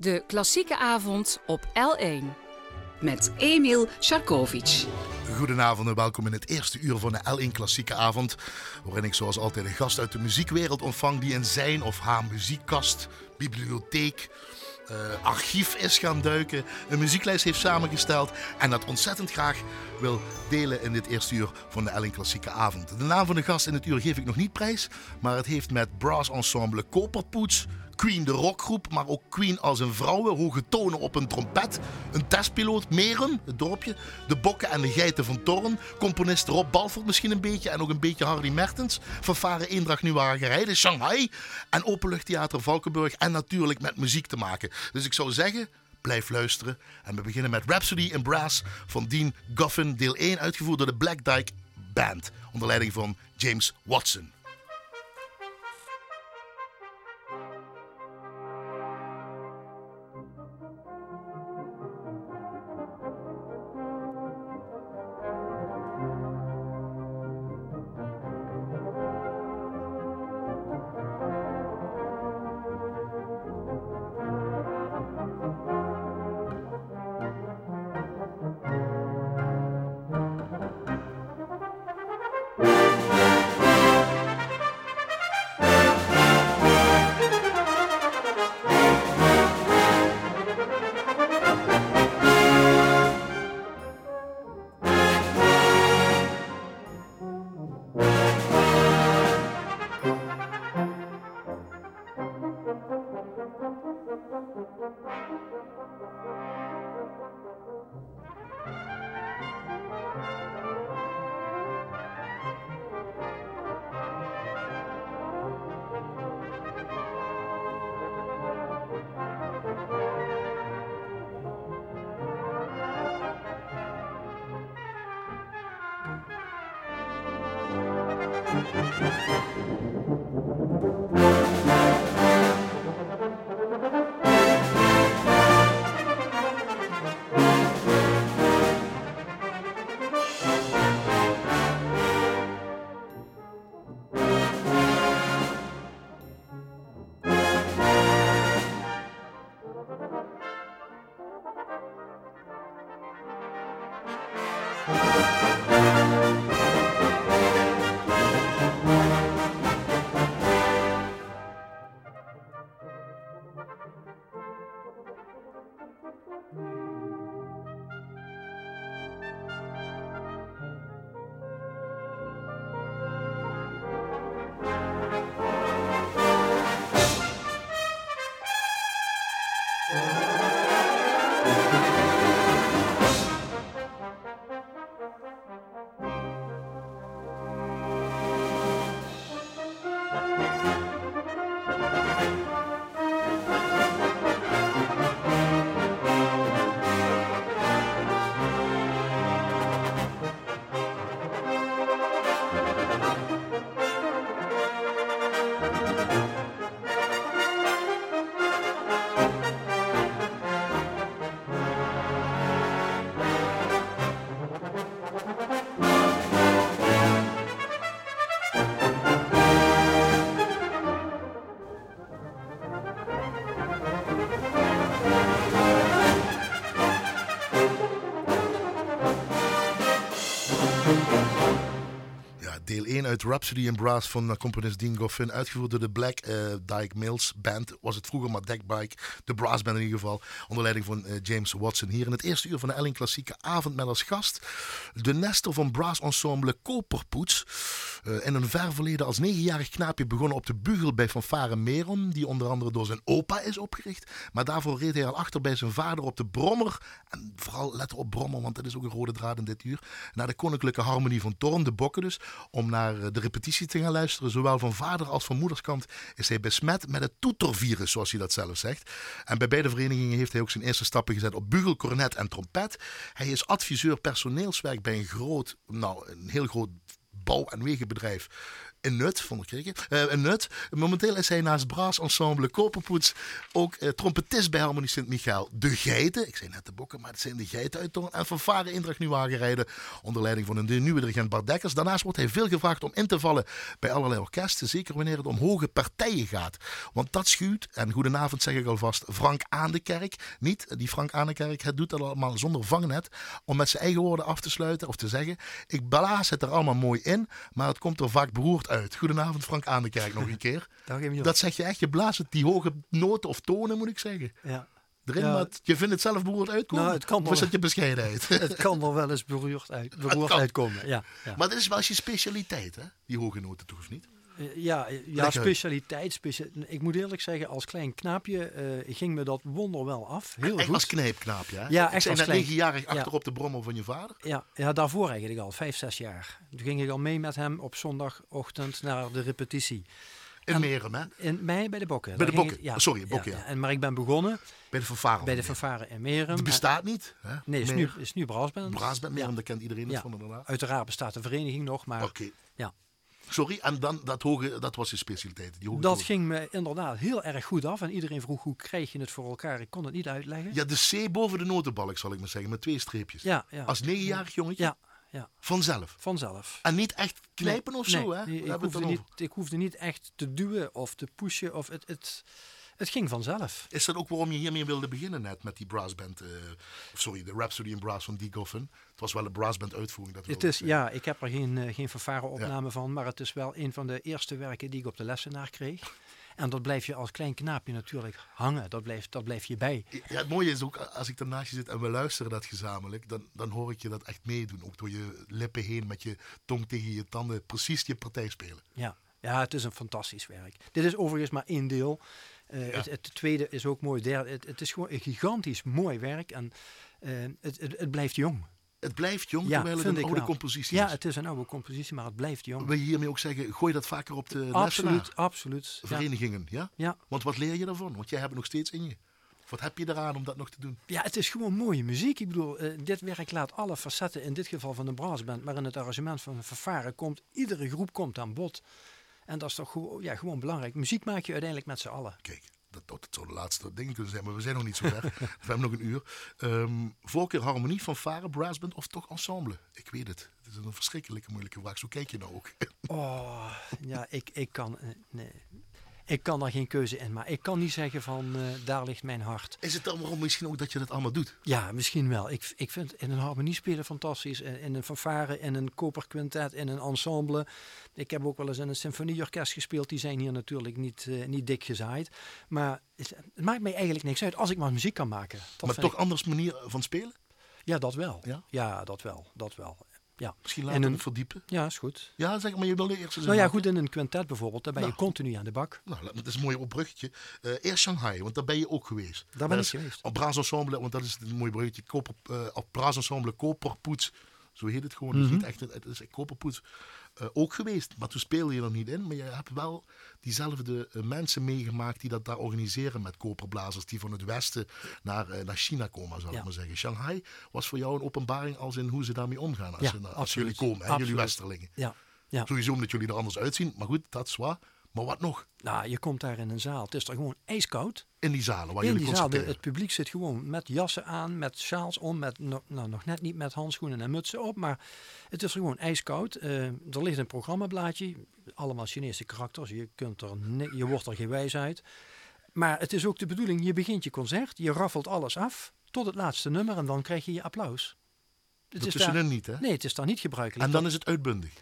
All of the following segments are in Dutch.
De klassieke avond op L1. Met Emil Sharkovic. Goedenavond en welkom in het eerste uur van de L1 Klassieke Avond. Waarin ik zoals altijd een gast uit de muziekwereld ontvang die in zijn of haar muziekkast, bibliotheek, uh, archief is gaan duiken, een muzieklijst heeft samengesteld en dat ontzettend graag wil delen in dit eerste uur van de Ellen Klassieke Avond. De naam van de gast in het uur geef ik nog niet prijs, maar het heeft met brass ensemble Koperpoets, Queen de rockgroep, maar ook Queen als een vrouwen, hoge tonen op een trompet, een testpiloot, Merum, het dorpje, de bokken en de geiten van Torren, componist Rob Balford misschien een beetje en ook een beetje Harry Mertens, fanfare Eendracht Hagerij, de Shanghai en Openluchttheater Valkenburg en natuurlijk met muziek te maken. Dus ik zou zeggen, blijf luisteren. En we beginnen met Rhapsody in Brass van Dean Goffin, deel 1, uitgevoerd door de Black Dyke Band, onder leiding van James Watson. Rhapsody in Brass van componist Dean Goffin. Uitgevoerd door de Black uh, Dyke Mills Band. Was het vroeger maar Deckbike. De Brass Band in ieder geval. Onder leiding van uh, James Watson. Hier in het eerste uur van de Elling Klassieke Avond met als gast. De Nestor van Brass Ensemble Koperpoets. In een ver verleden als negenjarig knaapje begonnen op de bugel bij Fanfare Meron. Die onder andere door zijn opa is opgericht. Maar daarvoor reed hij al achter bij zijn vader op de Brommer. En vooral let op Brommer, want dat is ook een rode draad in dit uur. Naar de Koninklijke Harmonie van Torn, de Bokken dus. Om naar eh, de repetitie te gaan luisteren. Zowel van vader als van moederskant is hij besmet met het toetervirus, zoals hij dat zelf zegt. En bij beide verenigingen heeft hij ook zijn eerste stappen gezet op bugel, cornet en trompet. Hij is adviseur personeelswerk bij een groot, nou een heel groot bouw- en wegenbedrijf in Nut, vond ik. Uh, in Nut. Momenteel is hij naast Braas Ensemble Koperpoets ook uh, trompetist bij Harmonie Sint-Michael. De Geiten, ik zei net de bokken, maar het zijn de Geiten uit En van Varen Indracht nu aangereden onder leiding van een nieuwe dirigent Bart Dekkers. Daarnaast wordt hij veel gevraagd om in te vallen bij allerlei orkesten. Zeker wanneer het om hoge partijen gaat. Want dat schuwt, en goedenavond zeg ik alvast, Frank aan de kerk. Niet die Frank aan de kerk, het doet dat allemaal zonder vangnet. Om met zijn eigen woorden af te sluiten of te zeggen: Ik blaas het er allemaal mooi in, maar het komt er vaak beroerd uit. Goedenavond, Frank aan de kerk nog een keer. dat zeg je echt, je blaast het die hoge noten of tonen, moet ik zeggen. Ja. Erin, ja. je vindt het zelf beroerd uitkomen? Nou, het kan of is het je bescheidenheid? het kan er wel eens beroerd, uit, beroerd uitkomen, ja, ja, Maar dat is wel eens je specialiteit, hè? Die hoge noten toch, of niet? Eh, ja, ja specialiteit. Specia ik moet eerlijk zeggen, als klein knaapje uh, ging me dat wonder wel af. Heel echt goed. als kneepknaapje, hè? Ja, echt als negenjarig achter op de brommer van je vader? Ja, ja, daarvoor eigenlijk al, vijf, zes jaar. Toen ging ik al mee met hem op zondagochtend naar de repetitie. In Merem, hè? In mij bij de Bokken. Bij de Bokken, ja, sorry, Bokken, ja, En, maar ik ben begonnen... Bij de fanfare. Bij de fanfare in Merem. Die bestaat niet, hè? Nee, is nu, is nu Braasband. Braasband, Merem, daar kent iedereen van inderdaad. Uiteraard bestaat de vereniging nog, maar... Oké. Ja. Sorry, en dan dat hoge, dat was je specialiteit. Die hoge dat ging me inderdaad heel erg goed af. En iedereen vroeg hoe krijg je het voor elkaar. Ik kon het niet uitleggen. Ja, de C boven de notenbalk zal ik maar zeggen, met twee streepjes. Ja, ja. Als negenjarig jongetje? Ja, ja. Vanzelf? Vanzelf. En niet echt knijpen of zo, hè? Nee, ik, hoefde niet, ik hoefde niet echt te duwen of te pushen. Of het, het, het ging vanzelf. Is dat ook waarom je hiermee wilde beginnen net met die brassband? Uh, sorry, de Rhapsody in Brass van Dee Goffin. Het was wel een brassband uitvoering. Dat het is, ja, ik heb er geen, uh, geen vervaren opname van. Maar het is wel een van de eerste werken die ik op de lessenaar kreeg. En dat blijf je als klein knaapje natuurlijk hangen. Dat blijft, dat blijft je bij. Ja, het mooie is ook, als ik ernaast je zit en we luisteren dat gezamenlijk, dan, dan hoor ik je dat echt meedoen. Ook door je lippen heen, met je tong tegen je tanden, precies je partij spelen. Ja, ja het is een fantastisch werk. Dit is overigens maar één deel. Uh, het, het, tweede is ook mooi. Derde, het, het, is gewoon een gigantisch mooi werk. En uh, het, het, blijft jong. Het blijft jong, ja, terwijl het een oude compositie is. Ja, het is een oude compositie, maar het blijft jong. Wil je hiermee ook zeggen, gooi dat vaker op de Absoluut, absoluut. Verenigingen, ja. ja? Want wat leer je daarvan? Want jij hebt het nog steeds in je. Wat heb je eraan om dat nog te doen? Ja, het is gewoon mooie muziek. Ik bedoel, uh, dit werk laat alle facetten, in dit geval van de brassband, maar in het arrangement van een vervaren komt, iedere groep komt aan bod. En dat is toch gewoon, ja, gewoon belangrijk. Muziek maak je uiteindelijk met z'n allen. Kijk, dat, dat zou de laatste ding kunnen zijn, maar we zijn nog niet zo ver. we hebben nog een uur. Um, voorkeur harmonie, van Varen, brassband of toch ensemble? Ik weet het. Het is een verschrikkelijke moeilijke vraag. Zo kijk je nou ook. oh, ja, ik, ik kan... Eh, nee. Ik kan daar geen keuze in, maar ik kan niet zeggen van uh, daar ligt mijn hart. Is het dan waarom misschien ook dat je dat allemaal doet? Ja, misschien wel. Ik, ik vind in een harmonie spelen fantastisch. In een fanfare, in een koperquintet, in een ensemble. Ik heb ook wel eens in een symfonieorkest gespeeld. Die zijn hier natuurlijk niet, uh, niet dik gezaaid. Maar het, het, maakt mij eigenlijk niks uit als ik maar muziek kan maken. Dat maar toch ik... anders manier van spelen? Ja, dat wel. Ja, ja dat wel. Dat wel. Ja. Misschien laten een, verdiepen. Ja, is goed. Ja, zeg maar, je wilde eerst Nou ja, goed, in een quintet bijvoorbeeld, daar ben je nou. continu aan de bak. Nou, dat is een mooi opbruggetje. Uh, eerst Shanghai, want daar ben je ook geweest. Daar ben ik geweest. Op Braas Ensemble, want dat is een mooi bruggetje. Koper, uh, op Braas Ensemble Koperpoets, zo heet het gewoon. Mm -hmm. Het is niet echt, het is Koperpoets. Uh, ook geweest, maar toen speelde je er niet in. Maar je hebt wel diezelfde uh, mensen meegemaakt die dat daar organiseren met koperblazers. Die van het westen naar, uh, naar China komen, zal ja. ik maar zeggen. Shanghai was voor jou een openbaring als in hoe ze daarmee omgaan als, ja, ze, als jullie komen, jullie westerlingen. Ja. Ja. Sowieso omdat jullie er anders uitzien, maar goed, dat is waar. Maar wat nog? Nou, je komt daar in een zaal. Het is er gewoon ijskoud. In die zalen waar in jullie die zaal, Het publiek zit gewoon met jassen aan, met sjaals om, met, nou, nog net niet met handschoenen en mutsen op, maar het is er gewoon ijskoud. Uh, er ligt een programmablaadje, allemaal Chinese karakters. Je, kunt er je wordt er geen wijs uit. Maar het is ook de bedoeling, je begint je concert, je raffelt alles af tot het laatste nummer en dan krijg je je applaus. Het is daar, niet, hè? Nee, het is daar niet gebruikelijk. En dan is het uitbundig.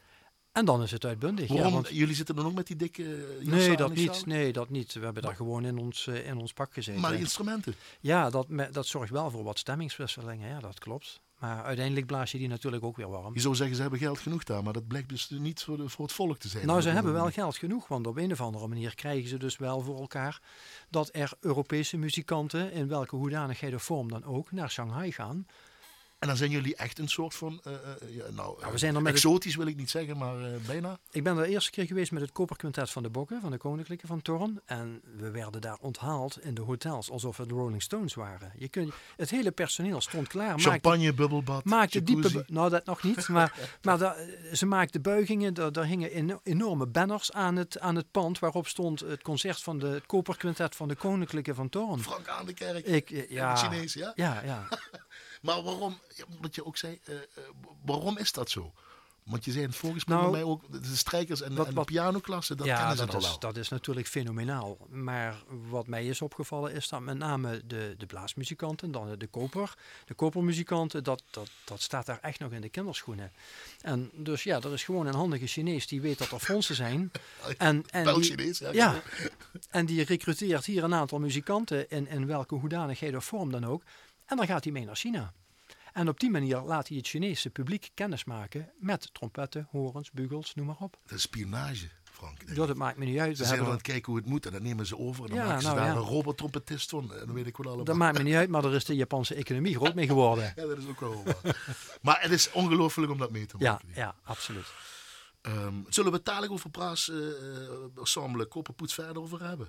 En dan is het uitbundig. Waarom? Ja, want... Jullie zitten er nog met die dikke Nee, dat niet. Nee, dat niet. We hebben daar gewoon in ons, uh, in ons pak gezeten. Maar instrumenten? Ja, dat, dat zorgt wel voor wat stemmingswisselingen. Ja, dat klopt. Maar uiteindelijk blaas je die natuurlijk ook weer warm. Je zou zeggen, ze hebben geld genoeg daar, maar dat blijkt dus niet voor, de, voor het volk te zijn. Nou, ze hebben wel geld genoeg, want op een of andere manier krijgen ze dus wel voor elkaar dat er Europese muzikanten, in welke hoedanigheid of vorm dan ook, naar Shanghai gaan En dan zijn jullie echt een soort van, uh, uh, ja, nou, Ja, we zijn er met het- exotisch wil ik niet zeggen, maar eh, bijna. Ik ben de eerste keer geweest met het Koperquintet van de Bokken, van de Koninklijke van Torn. En we werden daar onthaald in de hotels, alsof we de Rolling Stones waren. Je kunt, het hele personeel stond klaar. maakte- Champagne, bubbelbad, maakte diepe... jacuzzi. Nou, dat nog niet. Maar, maar ze maakten buigingen. Daar, daar hingen eno- enorme banners aan het, aan het pand... waarop stond het concert van de, het Koperquintet van de Koninklijke van Torn. Frank aan de kerk. Ik, eh, ja, het Chinees, ja? Ja, ja. Maar waarom, wat je ook zei, eh, eh, waarom is dat zo? Want je zei in het voorgesprek Nou, bij mij ook, de strijkers en, wat- en de wat- pianoklasse, dat ja, kennen ze dat al is, dat is natuurlijk fenomenaal. Maar wat mij is opgevallen is dat met name de, de blaasmuzikanten, dan de koper, de kopermuzikanten, dat, dat, dat staat daar echt nog in de kinderschoenen. En dus ja, er is gewoon een handige Chinees die weet dat er fondsen zijn. En, en die, Chinees, ja. ja, en die recruteert hier een aantal muzikanten in, in welke hoedanigheid of vorm dan ook. En dan gaat hij mee naar China. En op die manier laat hij het Chinese publiek kennismaken met trompetten, horens, bugels, noem maar op. Dat is spionage, Frank. Dat het maakt me niet uit. Ze We zijn aan hebben, het kijken hoe het moet en dan nemen ze over en dan Ja, maken ze nou daar ja. een robottrompetist van. En dan weet ik wel allemaal. dat maakt me niet uit, maar er is de Japanse economie groot mee geworden. Ja, dat is ook wel waar. maar het is ongelooflijk om dat mee te Ja, maken. ja, absoluut. Ehm, zullen we het dadelijk over Praas eh, ensemble Kopperpoets verder over hebben?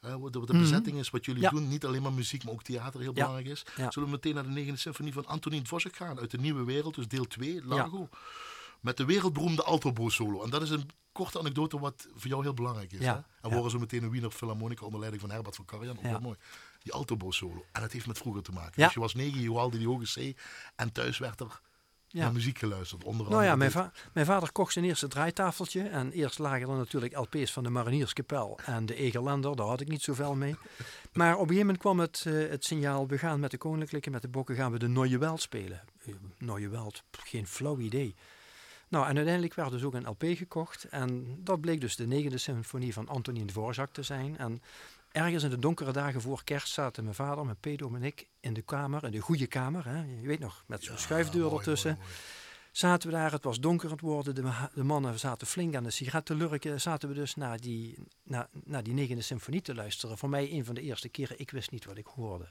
De, de bezetting is, wat jullie Mhm. Ja. doen. Niet alleen maar muziek, maar ook theater heel belangrijk is. Zullen we meteen naar de negende symfonie van Antonin Dvořák gaan. Uit de Nieuwe Wereld, dus deel 2, Largo. Met de wereldberoemde altobo solo. En dat is een korte anekdote wat voor jou heel belangrijk is. Hè? En we horen zo meteen een Wiener Philharmonica onder leiding van Herbert van Karajan. Ook mooi. Die altobo solo. En dat heeft met vroeger te maken. Ja. Dus je was negen, je haalde die hoge C. En thuis werd er Ja. naar muziek geluisterd. Onder Nou ja, mijn, va- mijn vader kocht zijn eerste draaitafeltje. En eerst lagen er natuurlijk LP's van de Marinierskapel en de Egerlander. Daar had ik niet zoveel mee. Maar op een gegeven moment kwam het, eh, het signaal... we gaan met de Koninklijke, met de Bokken, gaan we de Neue Welt spelen. Uh, Welt, pff, geen flauw idee. Nou, en uiteindelijk werd dus ook een LP gekocht. En dat bleek dus de negende symfonie van Antonin Dvořák te zijn. En ergens in de donkere dagen voor kerst zaten mijn vader, mijn pedo en ik in de kamer. In de goede kamer, hè. je weet nog, met zo'n schuifdeur mooi, ertussen. mooi, mooi. Zaten we daar, het was donker aan het worden, de, de mannen zaten flink aan de sigaret te lurken. Zaten we dus naar die, naar, naar die negende symfonie te luisteren. Voor mij een van de eerste keren, ik wist niet wat ik hoorde.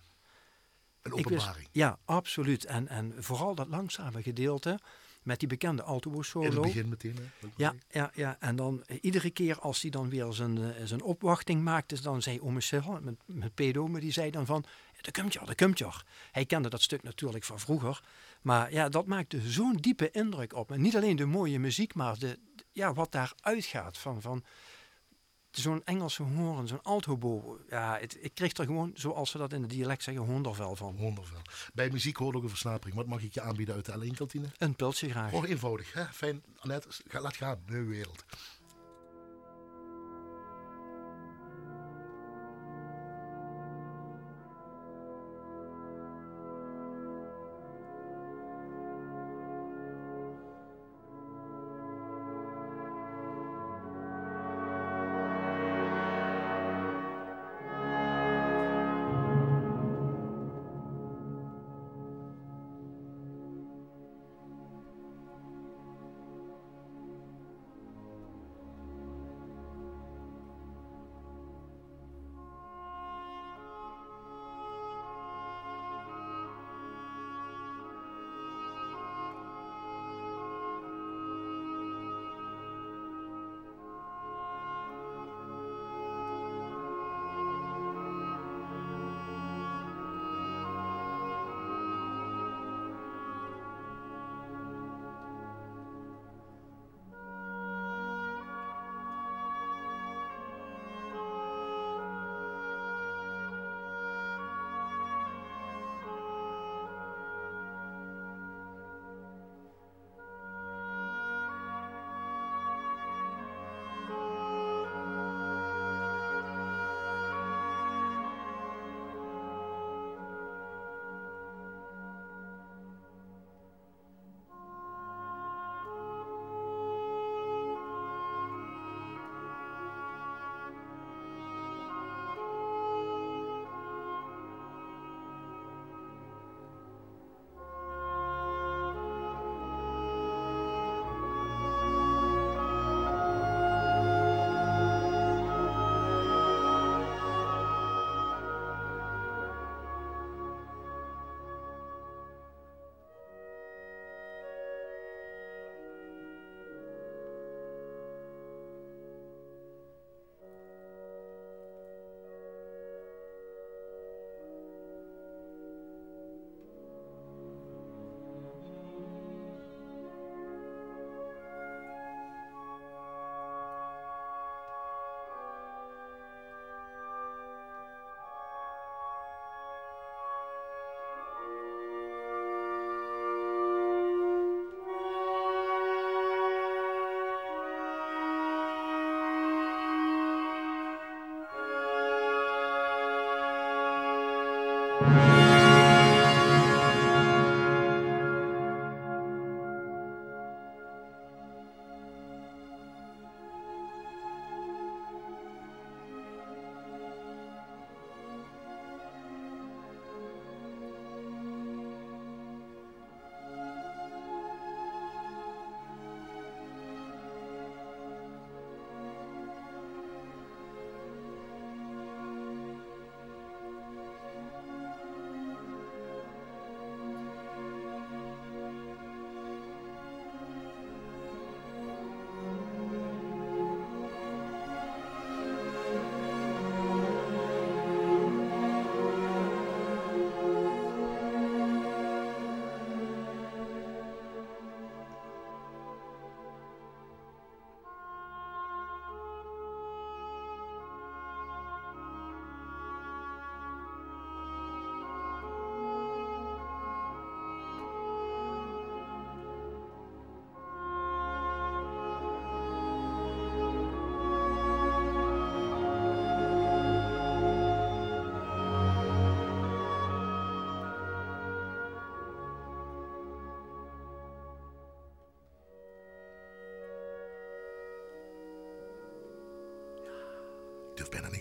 Een wist- openbaring. ja, absoluut. En, en vooral dat langzame gedeelte met die bekende alto In het begin meteen. Hè? Ja, ja, ja, en dan eh, iedere keer als hij dan weer zijn, eh, zijn opwachting maakte, dan zei ome Sil, met, met pedo, maar die zei dan van, dat komt je, dat komt je. Hij kende dat stuk natuurlijk van vroeger, maar ja, dat maakte zo'n diepe indruk op me. Niet alleen de mooie muziek, maar de, ja, wat daar uitgaat van, van zo'n Engelse hoorn, zo'n altobo. Ja, het, ik kreeg er gewoon, zoals ze dat in het dialect zeggen, hondervel van. Wondervel. Bij muziek hoort ook een versnapering. Wat mag ik je aanbieden uit de L1-kantine? Een pilsje graag. Oh, eenvoudig. Hè? Fijn. Annette, laat gaan. Nieuwe wereld.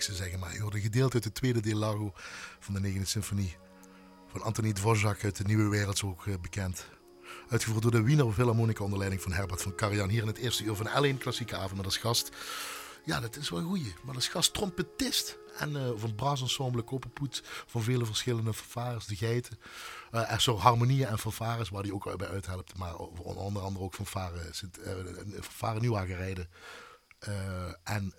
Niks zeggen, maar je hoorde gedeelte uit het tweede deel Largo van de 9e symfonie. Van Anthony Dvorak uit de Nieuwe Wereld, ook eh, bekend. Uitgevoerd door de Wiener Philharmonica onder leiding van Herbert van Karajan. Hier in het eerste uur van L1 Klassieke Avond als gast. Ja, dat is wel een goeie. Maar als gast trompetist. En uh, van Brasensemble Koperpoet. Van vele verschillende fanfares, de geiten. Uh, er zo harmonieën en fanfares waar hij ook bij uithelpt. Maar onder andere ook fanfare, uh, fanfare Nieuwagerijden. en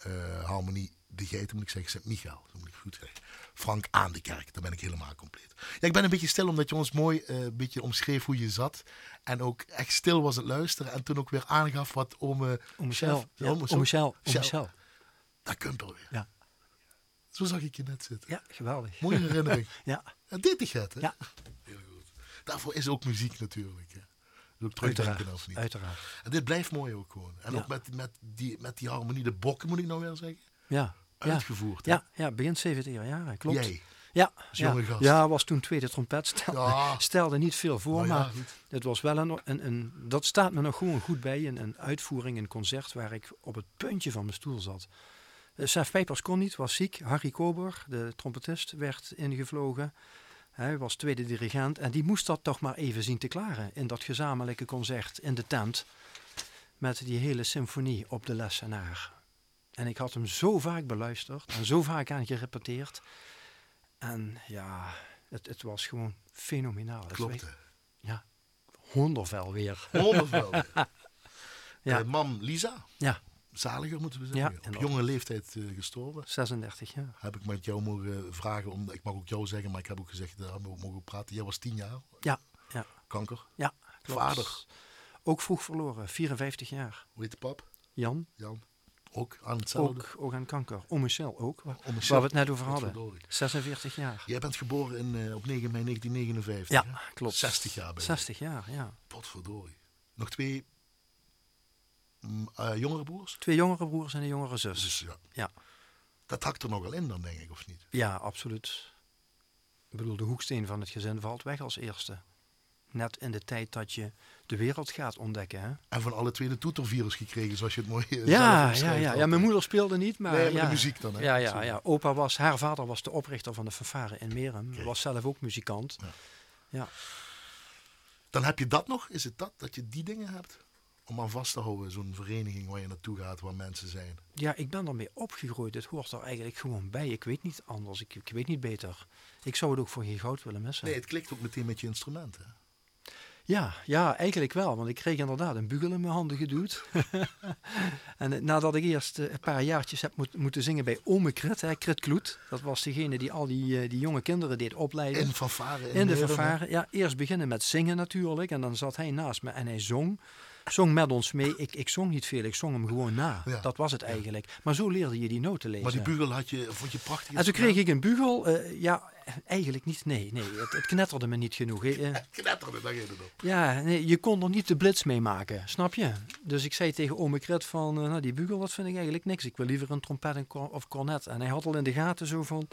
harmonie de geiten, moet ik zeggen, Sint-Michael. Dat moet ik goed zeggen. Frank aan de kerk, dan ben ik helemaal compleet. Ja, ik ben een beetje stil omdat je ons mooi uh, een beetje omschreef hoe je zat. En ook echt stil was het luisteren. En toen ook weer aangaf wat ome... Om Michel. Ja, om Michel. Michel. Dat kunt alweer. Ja. Zo zag ik je net zitten. Ja, geweldig. Mooie herinnering. ja. En dit is het, hè? Ja. Heel goed. Daarvoor is ook muziek natuurlijk. Hè. Ook uiteraard, of niet. uiteraard. En dit blijft mooi ook gewoon. En Ja. ook met, met, die, met die harmonie, de bokken moet ik nou weer zeggen. Ja. Ja. Uitgevoerd. hè? Ja, ja, begin 70 jaar, klopt. Jij. Ja, ja. gast. ja, was toen tweede trompet. Stelde, Ja. stelde niet veel voor, Nou ja, maar het was wel een, een, een... Dat staat me nog gewoon goed bij. Een, een uitvoering, een concert waar ik op het puntje van mijn stoel zat. Uh, Sef Pijpers kon niet, was ziek. Harry Kober, de trompetist, werd ingevlogen. Hij was tweede dirigent en die moest dat toch maar even zien te klaren. In dat gezamenlijke concert in de tent. Met die hele symfonie op de lessenaar. En ik had hem zo vaak beluisterd en zo vaak aan gerepeteerd. En ja, het, het was gewoon fenomenaal. Klopt. Ja, hondervel weer. Wondervol. Ja. Eh, mam Lisa, Ja, zaliger moeten we Ja, zeggen. Op jonge leeftijd eh, gestorven. 36 jaar. Heb ik met jou mogen vragen, om, ik mag ook jou zeggen, maar ik heb ook gezegd, daar hebben we mogen praten. Jij was tien jaar, Ja, ja, kanker. ja. klopt. Vader. Ook vroeg verloren, 54 jaar. Hoe heet de pap? Jan, Jan. Ook aan hetzelfde. ook, ook aan kanker. Om Michel ook, waar, Om waar we het net over hadden. Verdorie. 46 jaar. Jij bent geboren in, eh, op 9 mei 1959. Ja, hè? klopt. 60 jaar ben je. 60 jaar, ja. Potverdorie. Nog twee eh, jongere broers? Twee jongere broers en een jongere zus. Dus ja. Ja. Dat hakt er nogal in dan, denk ik, of niet? Ja, absoluut. Ik bedoel, de hoeksteen van het gezin valt weg als eerste. Net in de tijd dat je de wereld gaat ontdekken. Hè? En van alle twee de toetervirus gekregen, zoals je het mooi eh, Ja, ja, ja, ja, mijn moeder speelde niet, maar, Nee, maar de ja, muziek dan, hè? Ja, ja, ja. Opa was, haar vader was de oprichter van de fanfare in Merum. Oké. Was zelf ook muzikant. Ja. Ja. Dan heb je dat nog? Is het dat, dat je die dingen hebt? Om aan vast te houden, zo'n vereniging waar je naartoe gaat, waar mensen zijn. ja, ik ben ermee opgegroeid. Het hoort er eigenlijk gewoon bij. Ik weet niet anders. Ik, ik weet niet beter. Ik zou het ook voor geen goud willen missen. Nee, het klikt ook meteen met je instrumenten. Ja, ja, eigenlijk wel. Want ik kreeg inderdaad een bugel in mijn handen geduwd. en eh, nadat ik eerst eh, een paar jaartjes heb moet- moeten zingen bij Ome Krit, hè, Krit Kloet. Dat was degene die al die, eh, die jonge kinderen deed opleiden. In fanfare. In de fanfare. Ja, eerst beginnen met zingen natuurlijk. En dan zat hij naast me en hij zong. Zong met ons mee. Ik, ik zong niet veel, ik zong hem gewoon na. Ja. Dat was het eigenlijk. Maar zo leerde je die noten lezen. Maar die bugel had je, vond je prachtig. en toen kreeg ik een bugel. eh, ja, eigenlijk niet. Nee, nee het, het knetterde me niet genoeg. eh, eh. Knetterde, daar ging het op. Ja, nee, je kon er niet de blitz mee maken, snap je? Dus ik zei tegen ome Kret van, eh, nou die bugel, dat vind ik eigenlijk niks. Ik wil liever een trompet of cornet. En hij had al in de gaten zo van,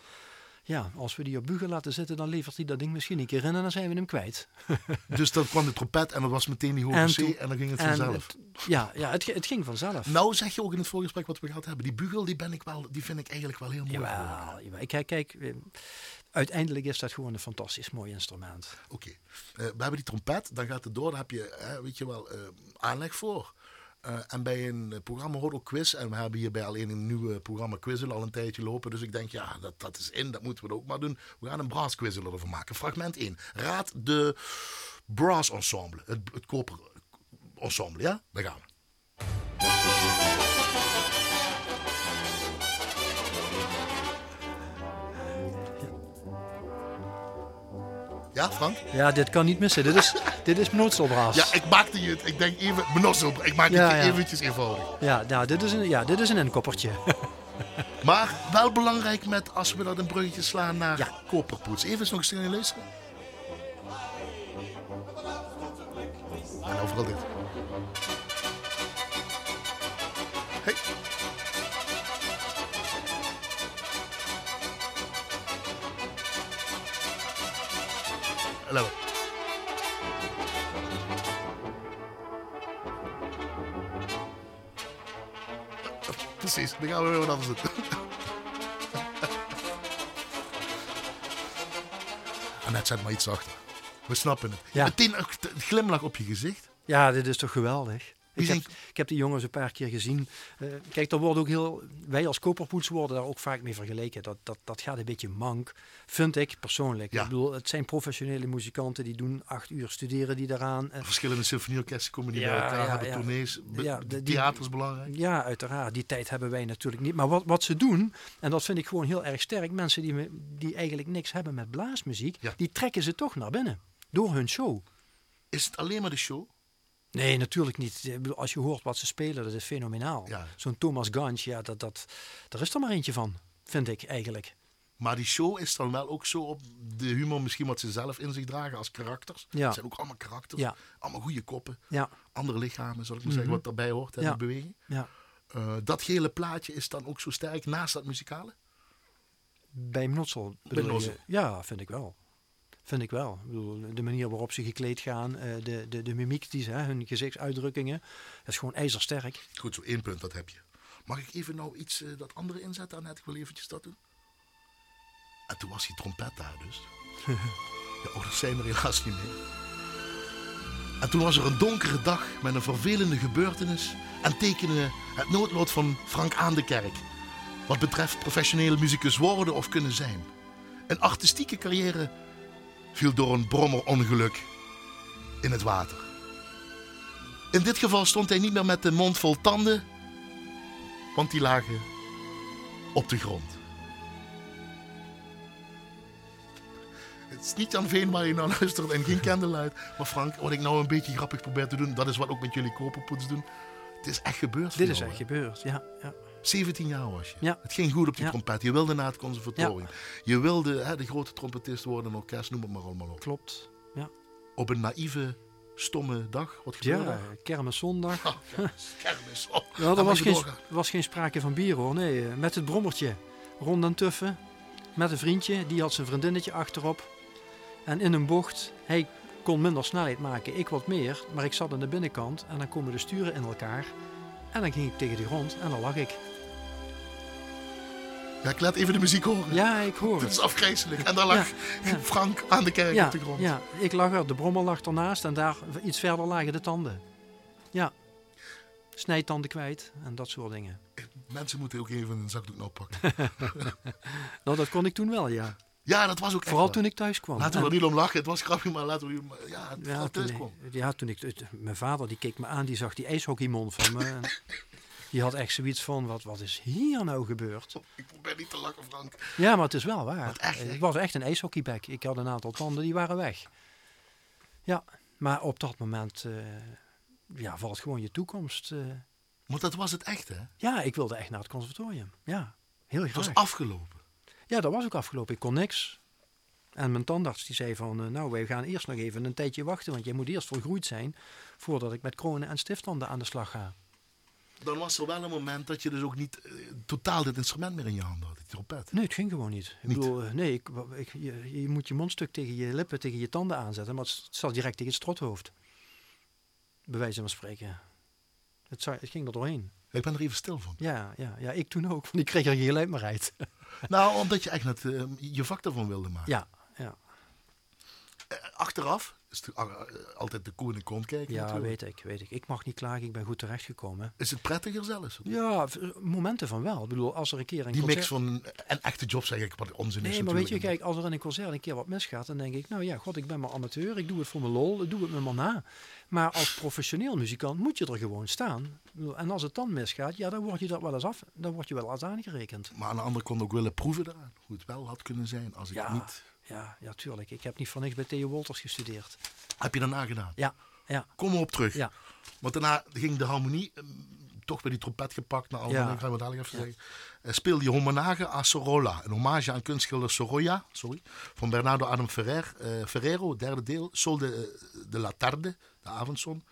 ja, als we die op bugel laten zitten, dan levert hij dat ding misschien een keer in en dan zijn we hem kwijt. Dus dan kwam de trompet en dat was meteen die hoge En C en dan ging het vanzelf. het- ja, ja het, het ging vanzelf. Nou zeg je ook in het voorgesprek wat we gehad hebben. Die bugel die ben ik wel, die vind ik eigenlijk wel heel mooi. jawel. Kijk, kijk, eh, uiteindelijk is dat gewoon een fantastisch mooi instrument. Oké, Eh, we hebben die trompet, dan gaat het door, daar heb je, weet je wel, eh, aanleg voor. Eh, en bij een eh, programma hoort ook quiz. En we hebben hier bij alleen een nieuwe programma Quizzel al een tijdje lopen. Dus ik denk, ja, dat, dat is in, dat moeten we ook maar doen. We gaan een brass quizzel ervan maken. Fragment 1. Raad de brass ensemble, het, het koper ensemble, ja? Daar gaan we. Ja, Frank? Ja, dit kan niet missen. Dit is, dit is Noodselbraas. Ja, ik maakte je het. Ik denk even. Ik maak het ja. eventjes eenvoudig. Ja, nou, dit is een, ja, dit is een inkoppertje. Maar wel belangrijk met als we dat een bruggetje slaan naar Ja. koperpoets. Even eens nog eens naar luisteren. En vooral dit. Hey. Let Precies, dan gaan we weer wat anders doen. Annette, zet maar iets zachter. We snappen het. Ja. Meteen een glimlach op je gezicht. Ja, dit is toch geweldig. Ik heb, ik heb die jongens een paar keer gezien. Eh, kijk, daar wordt ook heel, wij als koperpoets worden daar ook vaak mee vergeleken. Dat, dat, dat gaat een beetje mank, vind ik persoonlijk. Ja. Ik bedoel, het zijn professionele muzikanten die doen acht uur studeren die daaraan. En Verschillende symfonieorkesten komen die Ja, bij elkaar, ja, hebben tournees. Ja, de- theater is belangrijk. Ja, uiteraard. Die tijd hebben wij natuurlijk niet. Maar wat, wat ze doen, en dat vind ik gewoon heel erg sterk, mensen die, die eigenlijk niks hebben met blaasmuziek, die trekken ze toch naar binnen. Door hun show. Is het alleen maar de show? Nee, natuurlijk niet. Ik bedoel, Als je hoort wat ze spelen, dat is fenomenaal. Ja. Zo'n Thomas Gans, ja, dat, dat, daar is er maar eentje van, vind ik eigenlijk. Maar die show is dan wel ook zo op de humor misschien wat ze zelf in zich dragen als karakters. Ja. Het zijn ook allemaal karakters. Ja. Allemaal goede koppen. Ja, Andere lichamen, zal ik maar zeggen, wat daarbij hoort. Hè, die beweging. ja. Eh, dat gele plaatje is dan ook zo sterk naast dat muzikale? Bij Mnotsel bedoel je? Ja, vind ik wel. Vind ik wel. Ik bedoel, de manier waarop ze gekleed gaan, eh, de, de, de mimiek die ze, hun gezichtsuitdrukkingen, dat is gewoon ijzersterk. Goed, zo één punt, dat heb je. Mag ik even nou iets eh, dat andere inzetten, Annette? Ik wil eventjes dat doen. En toen was die trompet daar dus. De ouders zijn er helaas niet meer. En toen was er een donkere dag met een vervelende gebeurtenis en tekende het noodlot van Frank aan de kerk. Wat betreft professionele muzikus worden of kunnen zijn. Een artistieke carrière viel door een brommerongeluk in het water. In dit geval stond hij niet meer met de mond vol tanden, want die lagen op de grond. Het is niet Jan Veen waar je naar luistert en geen candlelight. Maar Frank, wat ik nou een beetje grappig probeer te doen, dat is wat ook met jullie koperpoets doen. Het is echt gebeurd. Dit is echt gebeurd, ja. ja. 17 jaar was je. Ja. Het ging goed op die trompet. Je wilde naar het conservatorium. Je wilde hè, de grote trompetist worden, een orkest, noem het maar allemaal op. Klopt. Ja, Op een naïeve, stomme dag. Wat gebeurde ja er? kermiszondag. Oh, ja, kermis. Ja, er was geen, was geen sprake van bier hoor. Nee, eh, met het brommertje. Rond en tuffen. Met een vriendje. Die had zijn vriendinnetje achterop. En in een bocht. Hij kon minder snelheid maken. Ik wat meer. Maar ik zat aan de binnenkant. En dan komen de sturen in elkaar. En dan ging ik tegen de grond. En dan lag ik. Ja, ik laat even de muziek horen. Ja, ik hoor Dit het. is afgrijzelijk. En daar lag ja. Frank aan de kerk op de grond. ja, ik lag er. De brommer lag ernaast. En daar iets verder lagen de tanden. Ja. Snijtanden kwijt. En dat soort dingen. Mensen moeten ook even een zakdoek nou pakken. Nou, dat kon ik toen wel, ja. ja, dat was ook Vooral waar. toen ik thuis kwam. Laten we er niet om lachen. Het was grappig, maar laten we... Ja, Ja, vooral toen, thuis kwam. ja, toen ik, mijn vader die keek me aan, die zag die ijshockeymond van me. die had echt zoiets van, wat, wat is hier nou gebeurd? Ik probeer niet te lachen, Frank. Ja, maar het is wel waar. Echt, het was echt een ijshockeybek. Ik had een aantal tanden, die waren weg. Ja, maar op dat moment eh, ja, valt gewoon je toekomst. eh. Want dat was het echt, hè? ja, ik wilde echt naar het conservatorium. Ja, heel Het graag. was afgelopen. Ja, dat was ook afgelopen. Ik kon niks. En mijn tandarts die zei van, eh, nou, wij gaan eerst nog even een tijdje wachten, want jij moet eerst volgroeid zijn voordat ik met kronen en stifttanden aan de slag ga. Dan was er wel een moment dat je dus ook niet eh, totaal dit instrument meer in je handen had, die trompet. Nee, het ging gewoon niet. Ik bedoel, eh, nee, ik, ik- je, je moet je mondstuk tegen je lippen, tegen je tanden aanzetten, maar het, zat direct tegen het strothoofd. Bij wijze van spreken. Het, het ging er doorheen. Ik ben er even stil van. Ja, ja, ja, ik toen ook, want ik kreeg er geen geluid meer uit. nou, omdat je echt net eh, je vak ervan wilde maken. Ja, ja, Achteraf is ah, eh, altijd de koe in de kont kijken ja natuurlijk. weet ik, weet ik. Ik mag niet klagen, ik ben goed terechtgekomen. Is het prettiger zelfs? Ja, momenten van wel. Ik bedoel, als er een keer een Die concert... mix van een echte job, zeg ik, wat onzin is Nee, maar weet je, kijk, als er in een concert een keer wat misgaat, dan denk ik, nou ja, god, ik ben maar amateur, ik doe het voor mijn lol, ik doe het me maar na. Maar als professioneel muzikant moet je er gewoon staan. En als het dan misgaat, ja, dan word je dat wel eens af, dan word je wel eens aangerekend. Maar aan de andere kant ook willen proeven eraan. Hoe het wel had kunnen zijn als ik Ja, niet... ja, ja, tuurlijk. Ik heb niet voor niks bij Theo Wolters gestudeerd. Heb je daarna gedaan? Ja, ja, Kom erop terug. ja. Want daarna ging de harmonie ehm, toch bij die trompet gepakt. Naar Ja. ik ga het dadelijk even zeggen. Eh, speelde je Homenage a Sorolla. Een hommage aan kunstschilder Sorolla. Sorry. Van Bernardo Adam Ferrer, eh, Ferrero, derde deel. Sol de, de la Tarde, de avondzon.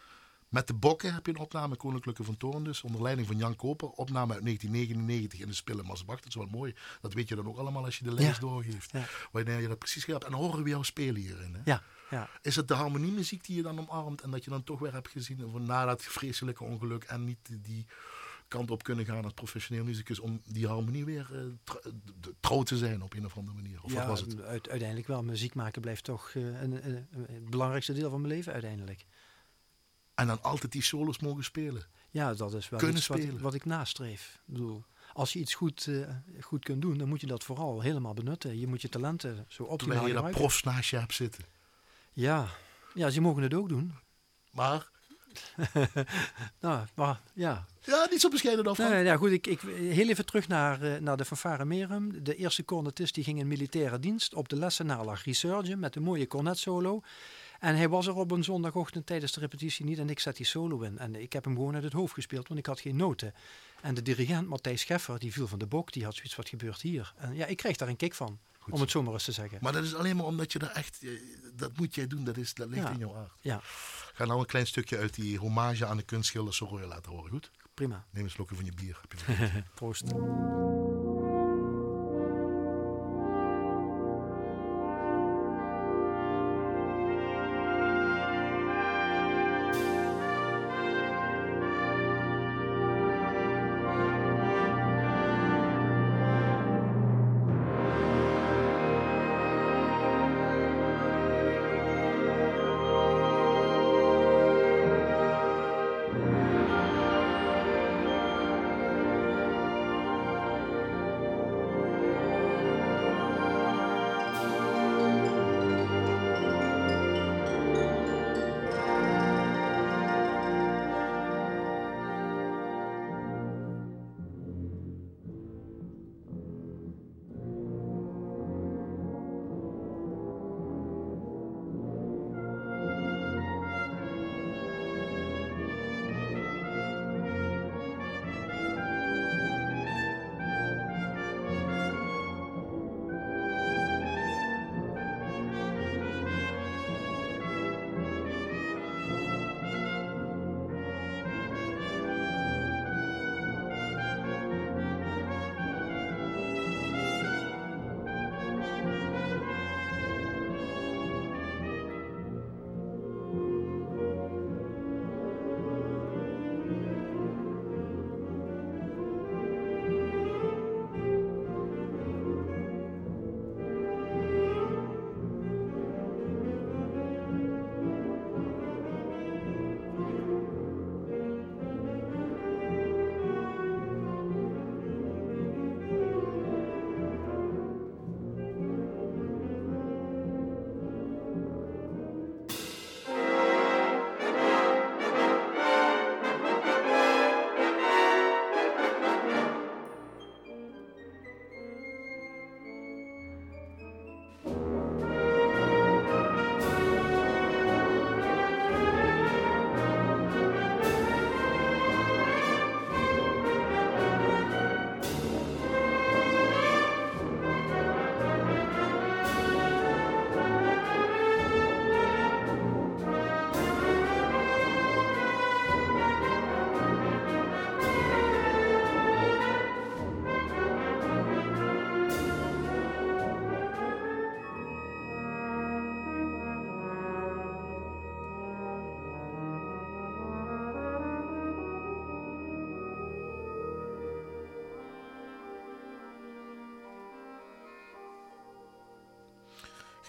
Met de Bokken heb je een opname, Koninklijke van Toorn dus. Onder leiding van Jan Koper. Opname uit 1999 in de Spille Maasbach. Dat is wel mooi. Dat weet je dan ook allemaal als je de lijst doorgeeft. Ja. Wanneer je dat precies hebt. En dan horen we jou spelen hierin. Hè? ja, ja. Is het de harmoniemuziek die je dan omarmt en dat je dan toch weer hebt gezien van na dat vreselijke ongeluk en niet die, kant op kunnen gaan als professioneel muzikus om die harmonie weer eh, tr- de- trouw te zijn op een of andere manier? Of wat ja was het? uit- uiteindelijk wel. Muziek maken blijft toch eh, een, een- een- het belangrijkste deel van mijn leven uiteindelijk. En dan altijd die solos mogen spelen. Ja, dat is wel Kunnen iets wat, ik- spelen. wat ik nastreef. Ik bedoel, als je iets goed, eh, goed kunt doen, dan moet je dat vooral helemaal benutten. Je moet je talenten zo optimaal Terwijl je gebruiken. profs naast je hebt zitten. Ja. ja, ze mogen het ook doen. Maar, Nou, maar ja. ja, niet zo bescheiden over. Nee, ja, goed, ik, ik, heel even terug naar, eh, naar de fanfare Merum. De eerste cornetist die ging in militaire dienst op de lessen naar La Resurge met een mooie cornetsolo. En hij was er op een zondagochtend tijdens de repetitie niet en ik zet die solo in. En ik heb hem gewoon uit het hoofd gespeeld, want ik had geen noten. En de dirigent Matthijs Scheffer, die viel van de bok, die had zoiets, wat gebeurt hier? En ja, ik kreeg daar een kick van, om het zo maar eens te zeggen. Maar dat is alleen maar omdat je daar echt, eh, dat moet jij doen, dat, is, dat ligt Ja. in jouw aard. Ja, ga nou een klein stukje uit die hommage aan de kunstschilder Sorolla laten horen, goed? prima. Neem een slokje van je bier. Heb je. Proost.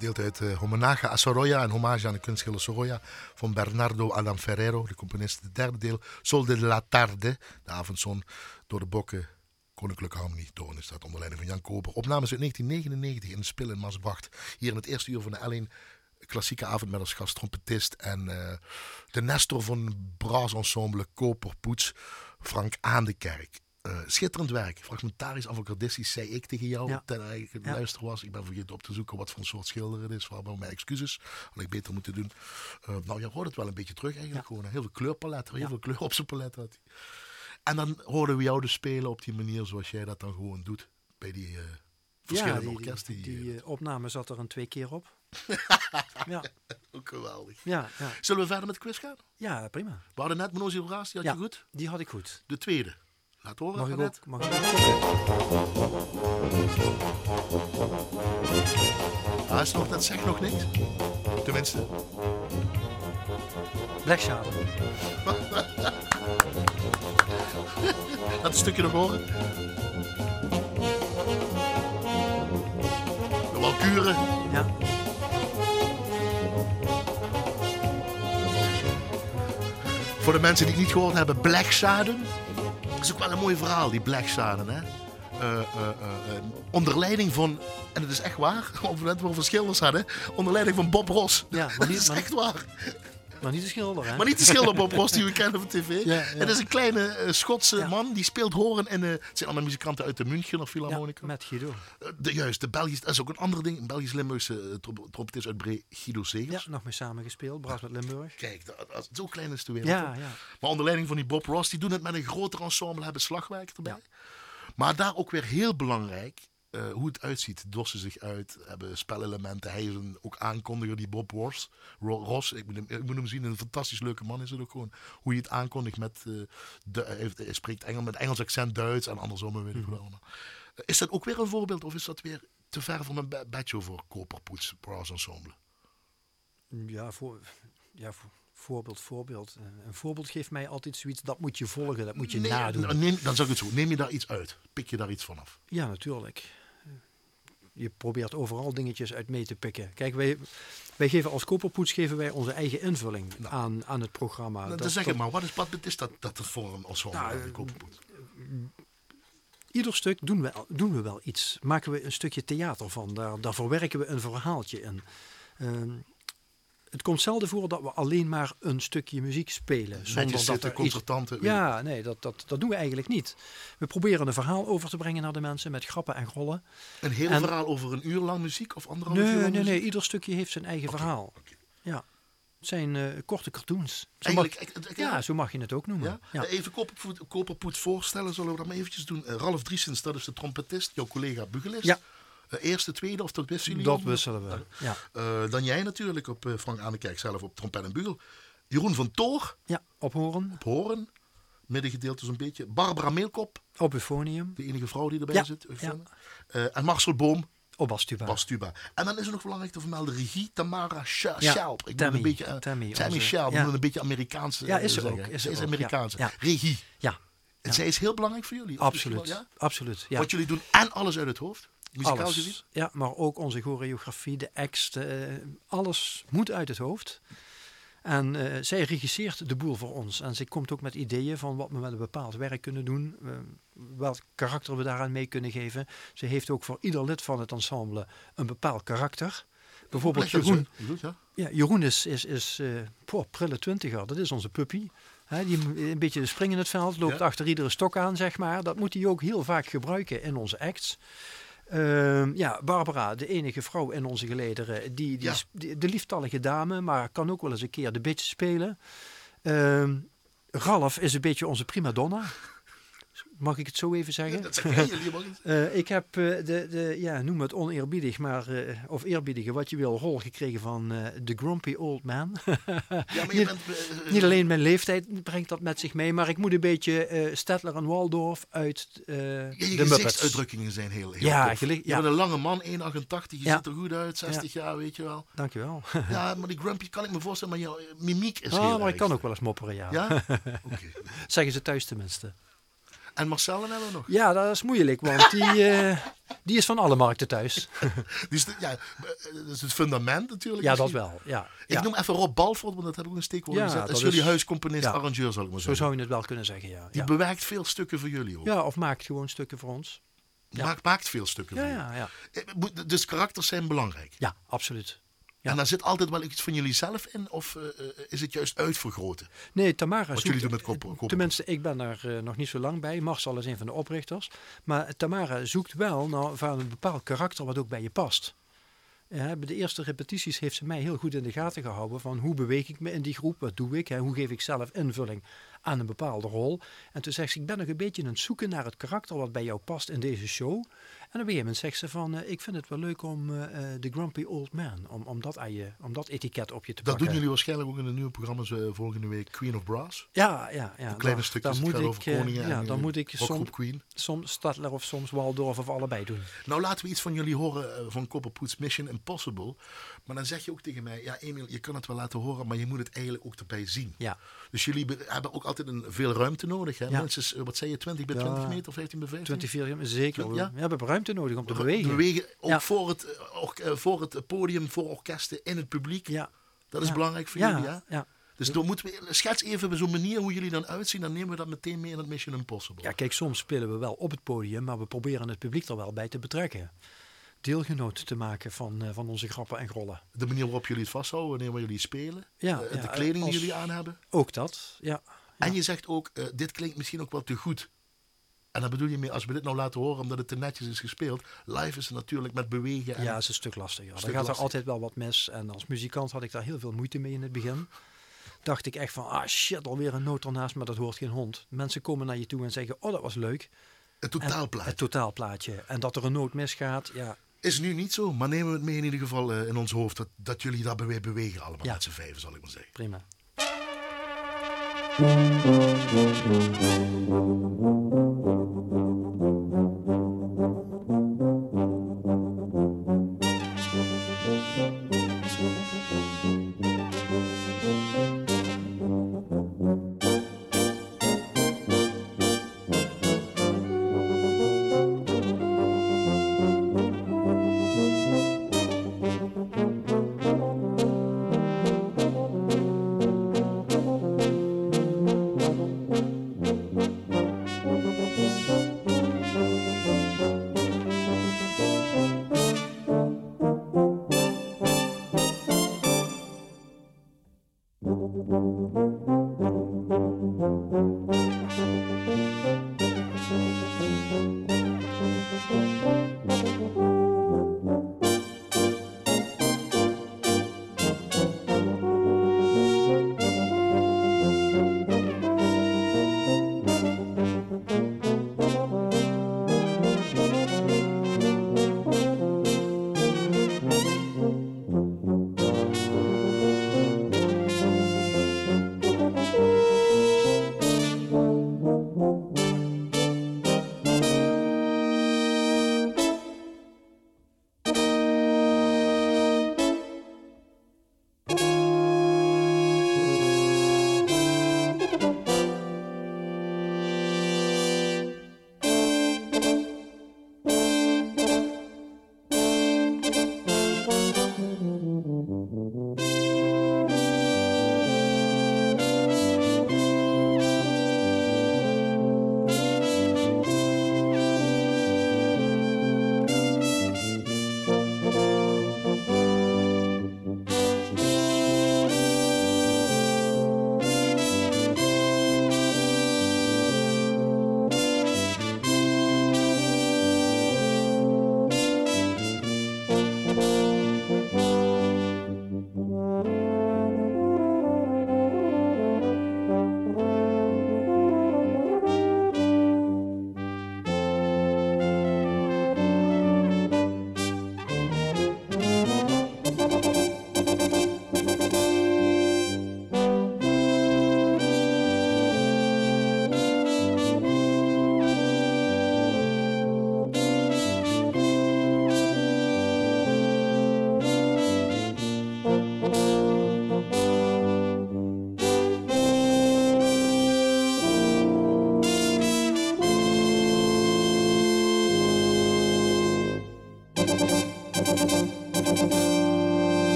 Gedeeld uit uh, Homenage a Sorolla, een hommage aan de kunstschilder Sorolla van Bernardo Adam Ferrero, de componist. Het derde deel, Sol de la Tarde, de avondzon, door de bokken. Koninklijke Harmonie, Toon is dat onder leiding van Jan Koper. Opnames uit 1999 in de Spil in Maasbracht. Hier in het eerste uur van de L1 klassieke avond met als gast trompetist en uh, de nestor van brass ensemble Koperpoets, Frank Aan de Kerk. Uh, schitterend werk. Fragmentarisch, avocardistisch, zei ik tegen jou ja. terwijl ik ja. luister was. Ik ben vergeten op te zoeken wat voor soort schilder het is. Waarvoor mijn excuses. Had ik beter moeten doen. Uh, nou, je hoort het wel een beetje terug eigenlijk. Gewoon heel veel kleurpalet. Heel veel kleur op zijn palet had hij. En dan hoorden we jou dus spelen op die manier zoals jij dat dan gewoon doet. Bij die uh, verschillende die, orkesten. Die, die opname zat er een twee keer op. ja. Ook geweldig. Ja, ja. Zullen we verder met de quiz gaan? Ja, prima. We hadden net Monosi Horace, die had je goed? die had ik goed. De tweede. Laat horen. Mag ik ook? Mag ik ook? Ah, nog, dat zegt nog niks. Tenminste. Black Shadow. Laat een stukje nog horen. De Walkuren. Ja. Voor de mensen die het niet gehoord hebben, Black Shadow. Dat is ook wel een mooi verhaal, die Black Shadow. Hè? Uh, uh, uh, onder leiding van, en het is echt waar, op het moment waar we schilders hadden, onder leiding van Bob Ross. Ja, maar dat niet- is maar- echt waar. Maar niet de schilder, hè? Maar niet de schilder Bob Ross die we kennen van tv. Ja, ja. Het is een kleine eh, Schotse Ja. man die speelt horen in. eh, het zijn allemaal muzikanten uit de München of ja, Philharmonica. met Guido. Eh, de, juist, de Belgisch, dat is ook een ander ding. Een Belgisch-Limburgse uh, trompetist uit Bree, Guido Ja, Segers. nog mee samengespeeld. Brass met Limburg. Kijk, zo klein is de wereld. Ja, ja. Maar onder leiding van die Bob Ross, die doen het met een groter ensemble, hebben slagwerk erbij. Maar daar ook weer heel belangrijk, eh, hoe het uitziet. Dossen zich uit, hebben spelelementen. Hij is een, ook aankondiger, die Bob Ross. Ro- Ross, ik moet, hem, ik moet hem zien, een fantastisch leuke man is het ook gewoon. Hoe je het aankondigt met, eh, de, hij, hij spreekt Engels met Engels accent Duits en andersom, weet ik allemaal. Eh, Is dat ook weer een voorbeeld of is dat weer te ver van een bedje voor Koperpoets Brass Ensemble? Ja, voor, ja voor, voorbeeld, voorbeeld. Eh, Een voorbeeld geeft mij altijd zoiets, dat moet je volgen, dat moet je Nee, nadoen. nou, Neem, dan zeg ik het zo, neem je daar iets uit? Pik je daar iets vanaf? Ja, natuurlijk. Je probeert overal dingetjes uit mee te pikken. Kijk, wij, wij geven als koperpoets geven wij onze eigen invulling aan, aan het programma. Nou, Dat- zeg ik maar, wat is, wat is dat, dat het voor een ensemble Nou, nou, die Koperpoets? Ieder stuk doen we, doen we wel iets. Maken we een stukje theater van. Daar, daar verwerken we een verhaaltje in. Ehm, het komt zelden voor dat we alleen maar een stukje muziek spelen. Zonder dat er iets concertanten. Ja, nee, dat, dat, dat doen we eigenlijk niet. We proberen een verhaal over te brengen naar de mensen met grappen en grollen. Een heel En- verhaal over een uur lang muziek of anderhalf uur Nee, lang nee, nee. Ieder stukje heeft zijn eigen verhaal. Ja. Het zijn eh, korte cartoons. Zo mag, ja, zo mag je het ook noemen. ja? Ja. Even Koperpoet, Koperpoet voorstellen, zullen we dat maar eventjes doen. Eh, Ralf Driesens, dat is de trompetist, jouw collega Bugelist. Ja. Eh, eerste, tweede, of dat wisten jullie? Dat wisselen we. Ja. Eh, dan jij natuurlijk op eh, Frank Aanekerk zelf op trompet en bugel. Jeroen van Toor ja, op horen. op horen. Middengedeelte zo'n beetje. Barbara Meelkop, Op euphonium. de enige vrouw die erbij Ja, zit. ja. En Marcel Boom, Op bastuba. Bastuba. En dan is er nog belangrijk te vermelden regie Tamara Ja, Schalp. Ik Tammy, een beetje, eh, Tammy, onze- ja. een beetje Amerikaans eh, Ja, is ze ook, is Ze is ook, Amerikaans. ja, ja. Regie. Ja, En zij is heel belangrijk voor jullie. absoluut. wel? Absoluut. Ja. Wat jullie doen en alles uit het hoofd. Muzikaal alles. gezien. Ja, maar ook onze choreografie, de act, eh, alles moet uit het hoofd. En eh, zij regisseert de boel voor ons. En zij komt ook met ideeën van wat we met een bepaald werk kunnen doen. eh, welk karakter we daaraan mee kunnen geven. Ze heeft ook voor ieder lid van het ensemble een bepaald karakter. Bijvoorbeeld Jeroen. ja. Ja, Jeroen is, is, is poh, prille twintiger. Dat is onze puppy. Hè, die een beetje springen in het veld, loopt Ja. achter iedere stok aan, zeg maar. Dat moet hij ook heel vaak gebruiken in onze acts. Ehm, ja, Barbara, de enige vrouw in onze gelederen, die, die, Ja. is die- de lieftallige dame, maar kan ook wel eens een keer de bitch spelen. Ehm, Ralf is een beetje onze prima donna. Mag ik het zo even zeggen? Dat jullie mag het. Eh, ik heb eh, de, de, ja, noem het oneerbiedig, maar, eh, of eerbiedige, wat je wil, rol gekregen van de grumpy old man. Ja, maar je Niet- bent... Niet alleen mijn leeftijd brengt dat met zich mee, maar ik moet een beetje Stedtler en Waldorf uit de Muppets. gezichtsuitdrukkingen zijn heel, heel Ja, tof. Je bent een lange man, 1,88, je ziet er goed uit, 60 jaar, weet je wel. Dankjewel. Ja, maar die grumpy kan ik me voorstellen, maar jouw mimiek is Ah, heel maar ik kan ook wel eens mopperen, ja. Ja? Oké. Zeggen ze thuis tenminste. En Marcel hebben we nog. Ja, dat is moeilijk, want die, eh, die is van alle markten thuis. Die is, de- ja, eh, dat is het fundament natuurlijk. ja, dat misschien. wel. Ja, Ik ja. noem even Rob Balford, want dat heb ik ook een steekwoord Ja, gezet. Dat is dat jullie is- huiscomponist, ja. arrangeur, zal ik maar Zo zeggen. zou je het wel kunnen zeggen, ja. Die bewerkt veel stukken voor jullie ook. ja of maakt gewoon stukken voor ons. ja. Maakt, maakt veel stukken Ja, voor jullie. ja, ja. Eh, Dus karakters zijn belangrijk. Ja, absoluut. Ja. En daar zit altijd wel iets van jullie zelf in? Of eh, eh, is het juist uitvergroten? Nee, Tamara Wat zoekt- jullie doen met kop- kop- Tenminste, ik ben er eh, nog niet zo lang bij. Marcel is een van de oprichters. Maar Tamara zoekt wel naar van een bepaald karakter wat ook bij je past. Bij de eerste repetities heeft ze mij heel goed in de gaten gehouden van hoe beweeg ik me in die groep, wat doe ik, hè, hoe geef ik zelf invulling aan een bepaalde rol. En toen zegt ze, ik ben nog een beetje aan het zoeken naar het karakter wat bij jou past in deze show. En op een gegeven moment zegt ze van, eh, ik vind het wel leuk om eh, eh, The Grumpy Old Man, om, om, dat aan je, om dat etiket op je te Dat pakken. doen jullie waarschijnlijk ook in de nieuwe programma's eh, volgende week. Queen of Brass. Ja, ja, ja. kleine dan- stukjes, moet over eh, koningen ja, en, dan eh, moet ik soms, Queen. soms Stadler of soms Waldorf of allebei doen. Nou, laten we iets van jullie horen eh, van Copperpoets Mission Impossible. Maar dan zeg je ook tegen mij, ja Emiel, je kan het wel laten horen, maar je moet het eigenlijk ook erbij zien. Ja, Dus jullie be- hebben ook altijd een, veel ruimte nodig. Hè? Ja. Minstens, eh, wat zei je, 20 bij Ja. 20 meter of 15 bij 15? 24 zeker. Ja. Ja. We hebben ruimte nodig om te Ru- bewegen. ook voor, het, eh, eh, voor het podium, voor orkesten, in het publiek. Ja, Dat is belangrijk voor jullie, ja? ja. Dus dan moeten we, schets even zo'n manier hoe jullie dan uitzien. Dan nemen we dat meteen mee in het Mission Impossible. ja, kijk, soms spelen we wel op het podium, maar we proberen het publiek er wel bij te betrekken. Deelgenoot te maken van, eh, van onze grappen en grollen. De manier waarop jullie het vasthouden, wanneer jullie spelen. Ja, eh, ja, de kleding als- die jullie aan hebben. Ook dat, ja. En je zegt ook, eh, dit klinkt misschien ook wel te goed. En daar bedoel je mee, als we dit nou laten horen omdat het te netjes is gespeeld. Live is het natuurlijk met bewegen. En Ja, is een stuk lastiger. Stuk er gaat er altijd wel wat mis. En als muzikant had ik daar heel veel moeite mee in het begin. Dacht ik echt van, ah shit, alweer een noot ernaast, maar dat hoort geen hond. Mensen komen naar je toe en zeggen, oh dat was leuk. het En totaalplaatje. Het totaalplaatje. En dat er een noot misgaat, ja, is nu niet zo, maar nemen we het mee in ieder geval eh, in ons hoofd dat, dat jullie daarbij weer bewegen allemaal met z'n vijven, zal ik maar zeggen. Prima.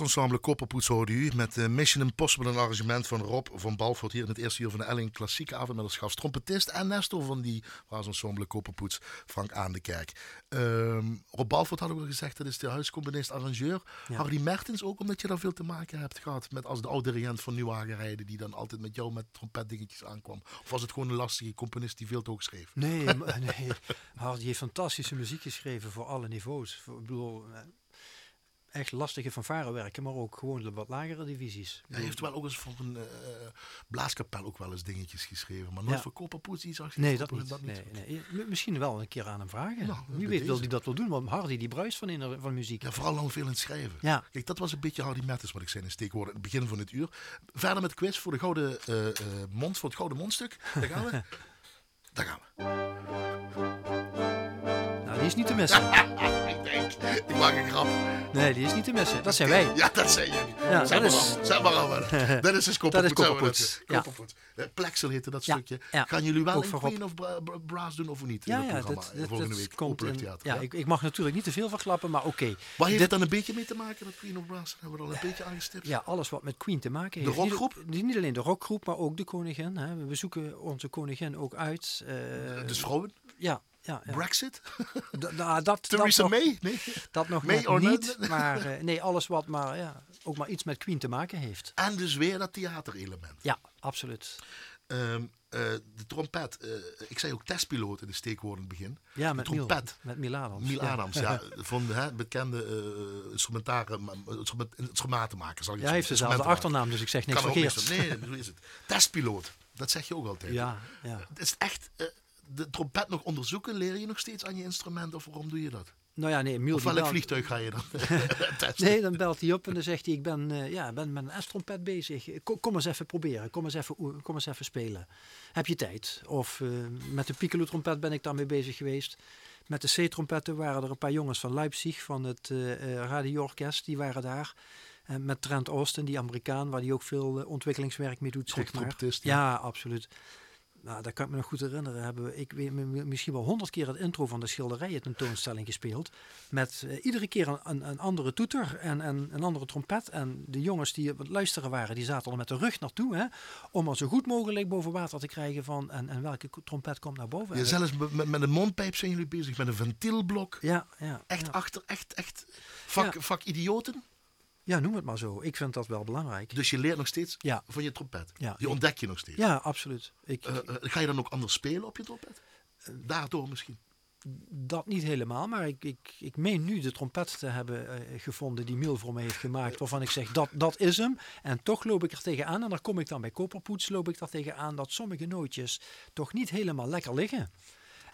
Ensemble Kopperpoets hoorde u met de Mission Impossible, een arrangement van Rob van Balvoort hier in het eerste uur van de Elling Klassieke Avond met als gast trompetist en Nestor van die Brass Ensemble Kopperpoets, Frank Aan de Kerk. Ehm, Rob Balvoort hadden we gezegd, dat is de huiscomponist, arrangeur. Ja. Harry Mertens ook, omdat je daar veel te maken hebt gehad met als de oude dirigent van Nieuwagenrijden, die dan altijd met jou met trompetdingetjes aankwam. Of was het gewoon een lastige componist die veel te hoog schreef? Nee, maar- nee. Hardy heeft fantastische muziek geschreven voor alle niveaus. Ik bedoel, eh, echt lastige fanfarewerken, maar ook gewoon de wat lagere divisies. Hij heeft wel ook eens voor een eh, blaaskapel ook wel eens dingetjes geschreven, maar nooit Ja. voor Kopperpoets iets als Nee, dat niet. Nee, nee. Misschien wel een keer aan hem vragen. Nou, Wie weet wil hij dat wel doen, want Hardy die bruist van, in, van muziek. Ja, vooral dan veel in het schrijven. Ja. Kijk, dat was een beetje Hardy Matters, wat ik zei in steekwoorden het begin van het uur. Verder met quiz voor de gouden eh, eh, mond, voor het gouden mondstuk. Daar gaan we. Daar gaan we. Die is niet te missen. ik denk, ik maak een grap. Nee, die is niet te missen. Dat zijn wij. Ja, dat zijn jullie. Ja, dat is- zeg maar al. maar. Dat is dus Dat kopperpoets. is ja. dat. Eh, heette dat stukje. Gaan jullie wel een Queen of Bra- Bra- Brass doen of niet? Ja, ja, dat, dat, volgende dat week. komt ja, ik, ik mag natuurlijk niet te veel verklappen, maar oké. Waar heeft Dit- dan een beetje mee te maken, dat Queen of Brass? Hebben we al een beetje aangestipt? Ja, alles wat met Queen te maken De heeft. Niet- rockgroep? Niet, alleen de rockgroep, maar ook de koningin. Hè. We zoeken onze koningin ook uit. eh, Dus vrouwen? ja, ja, ja. Brexit? Da- da- dat, Theresa dat nog, May? Nee. Dat nog May net or niet, not? maar eh, nee, alles wat maar, ja, ook maar iets met Queen te maken heeft. En dus weer dat theaterelement. Ja, absoluut. Ehm, eh, de trompet. eh, ik zei ook testpiloot in de steekwoorden in het begin. Ja, de met Miel, trompet. met Miel. Miel ja. Adams, ja, van de hè, bekende uh, instrumentaren, instrument. Zal ik Ja, hij heeft dezelfde achternaam, dus ik zeg niks verkeerd. Nee, zo is het. Testpiloot, dat zeg je ook altijd. Ja, ja. Het is echt de trompet nog onderzoeken. Leer je nog steeds aan je instrument of waarom doe je dat? Nou ja, nee, Of welk belt- vliegtuig ga je dan testen? Nee, dan belt hij op en dan zegt hij, ik ben, eh, ja, ben met een S-trompet bezig. Kom, kom eens even proberen, kom eens even, kom eens even spelen. Heb je tijd? Of eh, met de piccolo-trompet ben ik daarmee bezig geweest. Met de C-trompetten waren er een paar jongens van Leipzig, van het eh, radioorkest, die waren daar. En met Trent Austin, die Amerikaan, waar die ook veel ontwikkelingswerk mee doet, Goed zeg maar. Ja, absoluut. Nou, dat kan ik me nog goed herinneren. Hebben we, ik weet misschien wel honderd keer het intro van de schilderijen tentoonstelling gespeeld. Met eh, iedere keer een, een, een andere toeter en, en een andere trompet. En de jongens die op het luisteren waren, die zaten er met de rug naartoe. Hè, om er zo goed mogelijk boven water te krijgen van en, en welke trompet komt naar boven. Ja, zelfs met, met een mondpijp zijn jullie bezig, met een ventielblok. ja, ja, Echt ja. achter, echt, echt vak, Ja. vak idioten. Ja, noem het maar zo. Ik vind dat wel belangrijk. Dus je leert nog steeds Ja. van je trompet. Ja. Die ontdek je nog steeds. Ja, absoluut. Ik, Eh, eh, ga je dan ook anders spelen op je trompet? Daardoor misschien. Dat niet helemaal, maar ik, ik, ik meen nu de trompet te hebben eh, gevonden die Miel voor me heeft gemaakt. Waarvan ik zeg, dat, dat is hem. En toch loop ik er tegenaan, en daar kom ik dan bij Koperpoets, loop ik er tegenaan dat sommige nootjes toch niet helemaal lekker liggen.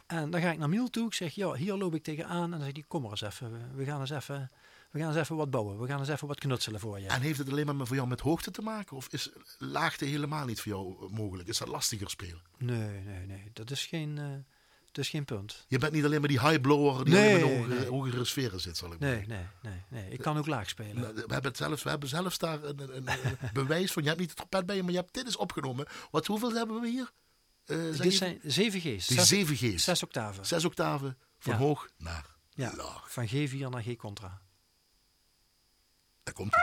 En dan ga ik naar Miel toe, ik zeg, ja, hier loop ik tegenaan. En dan zegt hij, kom maar eens even, we gaan eens even, we gaan eens even wat bouwen. We gaan eens even wat knutselen voor je. En heeft het alleen maar voor jou met hoogte te maken? Of is laagte helemaal niet voor jou eh, mogelijk? Is dat lastiger spelen? Nee, nee, nee, dat is geen, eh, dat is geen punt. Je bent niet alleen maar die high blower die Nee, in de hogere, nee. hogere sferen zit, zal ik maar Nee, zeggen. nee, nee, nee. Ik kan ook laag spelen. Nou, We hebben, het zelfs, we hebben zelfs daar een, een, bewijs van. Je hebt niet de trompet bij je, maar je hebt dit is opgenomen. Wat, hoeveel hebben we hier? Zeg Dit zijn zeven G's. die zes- 7 G's. Zes octaven. Zes octaven van Ja. hoog naar Ja, laag. van G4 naar G-contra. Daar komt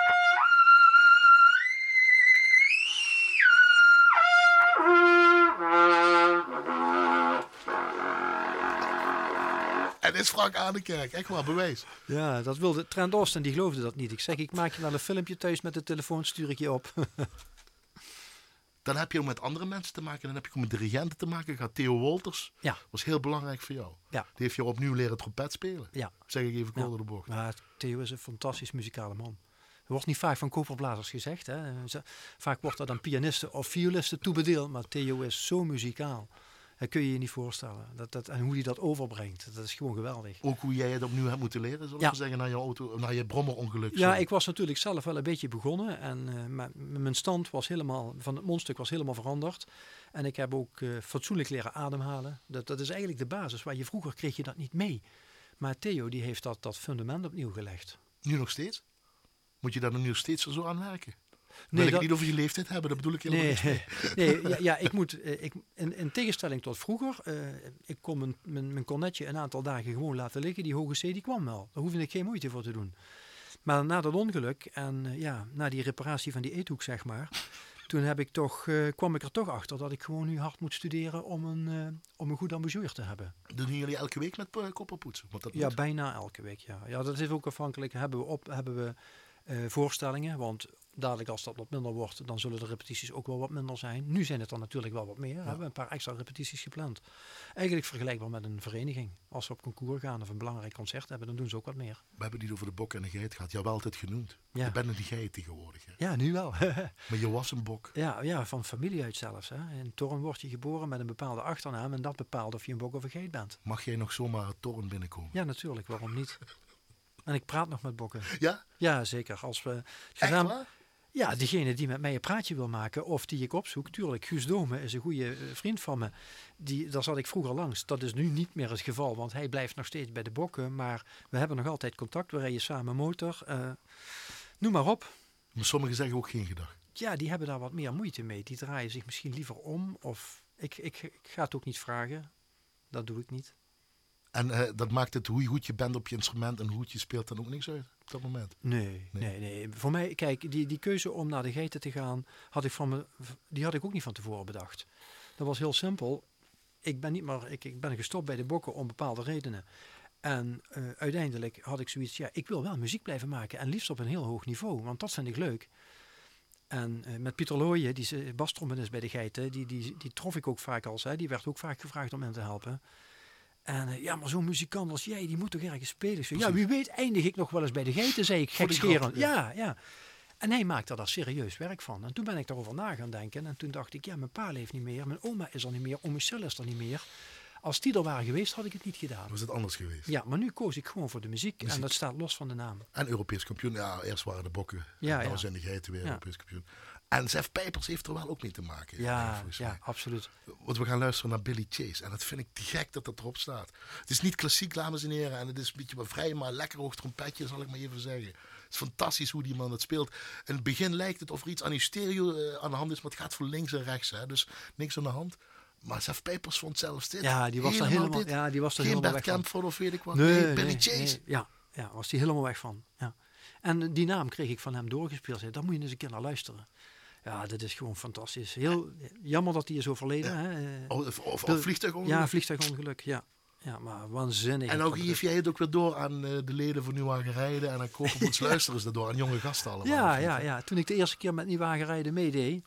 En dit is Frank Adekerk, echt wel bewijs. Ja, dat wilde Trent Austin, die geloofde dat niet. Ik zeg, ik maak je wel een filmpje thuis met de telefoon, stuur ik je op. Dan heb je ook met andere mensen te maken. Dan heb je ook met dirigenten te maken. Gaat Theo Wolters, ja, was heel belangrijk voor jou. ja, Die heeft jou opnieuw leren trompet spelen. ja. Zeg ik even kort Ja. de bocht. Maar Theo is een fantastisch muzikale man. Er wordt niet vaak van koperblazers gezegd. Hè. Vaak wordt dat aan pianisten of violisten toebedeeld. Maar Theo is zo muzikaal. Dat kun je je niet voorstellen. Dat, dat, en hoe hij dat overbrengt, dat is gewoon geweldig. Ook hoe jij het opnieuw hebt moeten leren, zullen Ja. we zeggen, na je, auto, na je brommerongeluk. Ja, zo. ik was natuurlijk zelf wel een beetje begonnen. En m- mijn stand was helemaal, van het mondstuk was helemaal veranderd. En ik heb ook eh, fatsoenlijk leren ademhalen. Dat, dat is eigenlijk de basis. Waar je vroeger kreeg je dat niet mee. Maar Theo die heeft dat, dat fundament opnieuw gelegd. Nu nog steeds? Moet je daar nu nog steeds zo aan werken? Nee, Wil ik dat- niet over je leeftijd hebben, dat bedoel ik helemaal Nee, niet. nee ja, ja, ik moet, eh, ik, in, in tegenstelling tot vroeger, eh, ik kon mijn, mijn, mijn cornetje een aantal dagen gewoon laten liggen. Die hoge C die kwam wel. Daar hoefde ik geen moeite voor te doen. Maar na dat ongeluk en eh, ja, na die reparatie van die eethoek, zeg maar, toen heb ik toch, kwam ik er toch achter dat ik gewoon nu hard moet studeren om een, om een goed ambassadeur te hebben. Doen jullie elke week met? Want dat Ja, moet. bijna elke week, ja. Ja, dat is ook afhankelijk. Hebben we, op, hebben we voorstellingen, want dadelijk als dat wat minder wordt, dan zullen de repetities ook wel wat minder zijn. Nu zijn het er natuurlijk wel wat meer. We hebben een paar extra repetities gepland. Eigenlijk vergelijkbaar met een vereniging. Als we op concours gaan of een belangrijk concert hebben, dan doen ze ook wat meer. We hebben niet over de bok en de geit gehad. Hebt wel altijd genoemd. Ja. Je bent een die geit tegenwoordig. Hè? Ja, nu wel. Maar je was een bok. ja, ja, van familie uit zelfs. Hè. In Torren word je geboren met een bepaalde achternaam en dat bepaalt of je een bok of een geit bent. Mag jij nog zomaar het toren binnenkomen? Ja, natuurlijk. Waarom niet? En ik praat nog met bokken. Ja? Ja, zeker. Als we waar? Ja, degene die met mij een praatje wil maken of die ik opzoek. Tuurlijk, Guus Dome is een goede eh, vriend van me. Die, daar zat ik vroeger langs. Dat is nu niet meer het geval, want hij blijft nog steeds bij de bokken. Maar we hebben nog altijd contact. We rijden samen motor. eh, noem maar op. Maar sommigen zeggen ook geen gedag. Ja, die hebben daar wat meer moeite mee. Die draaien zich misschien liever om. Of ik, ik, ik ga het ook niet vragen. Dat doe ik niet. En eh, dat maakt het hoe goed je bent op je instrument en hoe goed je speelt dan ook niks uit op dat moment. Nee, nee, nee. Voor mij, kijk, die, die keuze om naar de geiten te gaan, had ik van me, die had ik ook niet van tevoren bedacht. Dat was heel simpel. Ik ben niet maar, ik, ik ben gestopt bij de bokken om bepaalde redenen. En eh, uiteindelijk had ik zoiets, ja, ik wil wel muziek blijven maken en liefst op een heel hoog niveau, want dat vind ik leuk. En eh, met Pieter Looyen, die is bastrombonist bij de geiten, die, die, die trof ik ook vaak als, hè, die werd ook vaak gevraagd om in te helpen. En eh, ja, maar zo'n muzikant als jij, die moet toch ergens spelen? Zei, ja, wie weet eindig ik nog wel eens bij de geiten, zei ik gekscherend. ja. Ja. En hij maakte daar serieus werk van. En toen ben ik daarover na gaan denken. En toen dacht ik, ja, mijn pa leeft niet meer. Mijn oma is er niet meer. Oom Michel is er niet meer. Als die er waren geweest, had ik het niet gedaan. Was het anders geweest? Ja, maar nu koos ik gewoon voor de muziek. Muziek. En dat staat los van de naam. En Europees kampioen. Ja, eerst waren de bokken. Ja, en dan ja. zijn de geiten weer Ja. Europees kampioen. En Zef Pijpers heeft er wel ook mee te maken. Ja, volgens ja, absoluut. Want we gaan luisteren naar Billy Chase. En dat vind ik te gek dat dat erop staat. Het is niet klassiek, dames en heren. En het is een beetje vrij, maar lekker hoog trompetje, zal ik maar even zeggen. Het is fantastisch hoe die man het speelt. In het begin lijkt het of er iets aan je stereo eh, aan de hand is, maar het gaat voor links en rechts. Hè? Dus niks aan de hand. Maar Zef Pijpers vond zelfs dit. Ja, die was er helemaal, dit. ja, die was er Geen helemaal Bert weg van. Of weet ik wat. Nee, Nee, nee, Billy Chase. nee. Ja, ja, was die helemaal weg van. Ja. En die naam kreeg ik van hem doorgespeeld. Daar moet je eens een keer naar luisteren. Ja, dat is gewoon fantastisch. Heel jammer dat hij is overleden. Hè. Eh, Of, of, vliegtuigongeluk. Ja, vliegtuigongeluk, ja. Ja, maar waanzinnig. En nou geef jij het ook weer door aan eh, de leden van Nieuwagen Rijden. En aan Koperboets luisteren ze dat door. Aan jonge gasten allemaal. Ja, ja, ja. Toen ik de eerste keer met Nieuwagenrijden meedeed,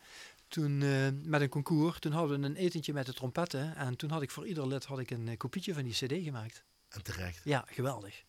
toen eh, met een concours, toen hadden we een etentje met de trompetten. En toen had ik voor ieder lid had ik een eh, kopietje van die cd gemaakt. En terecht. Ja, geweldig.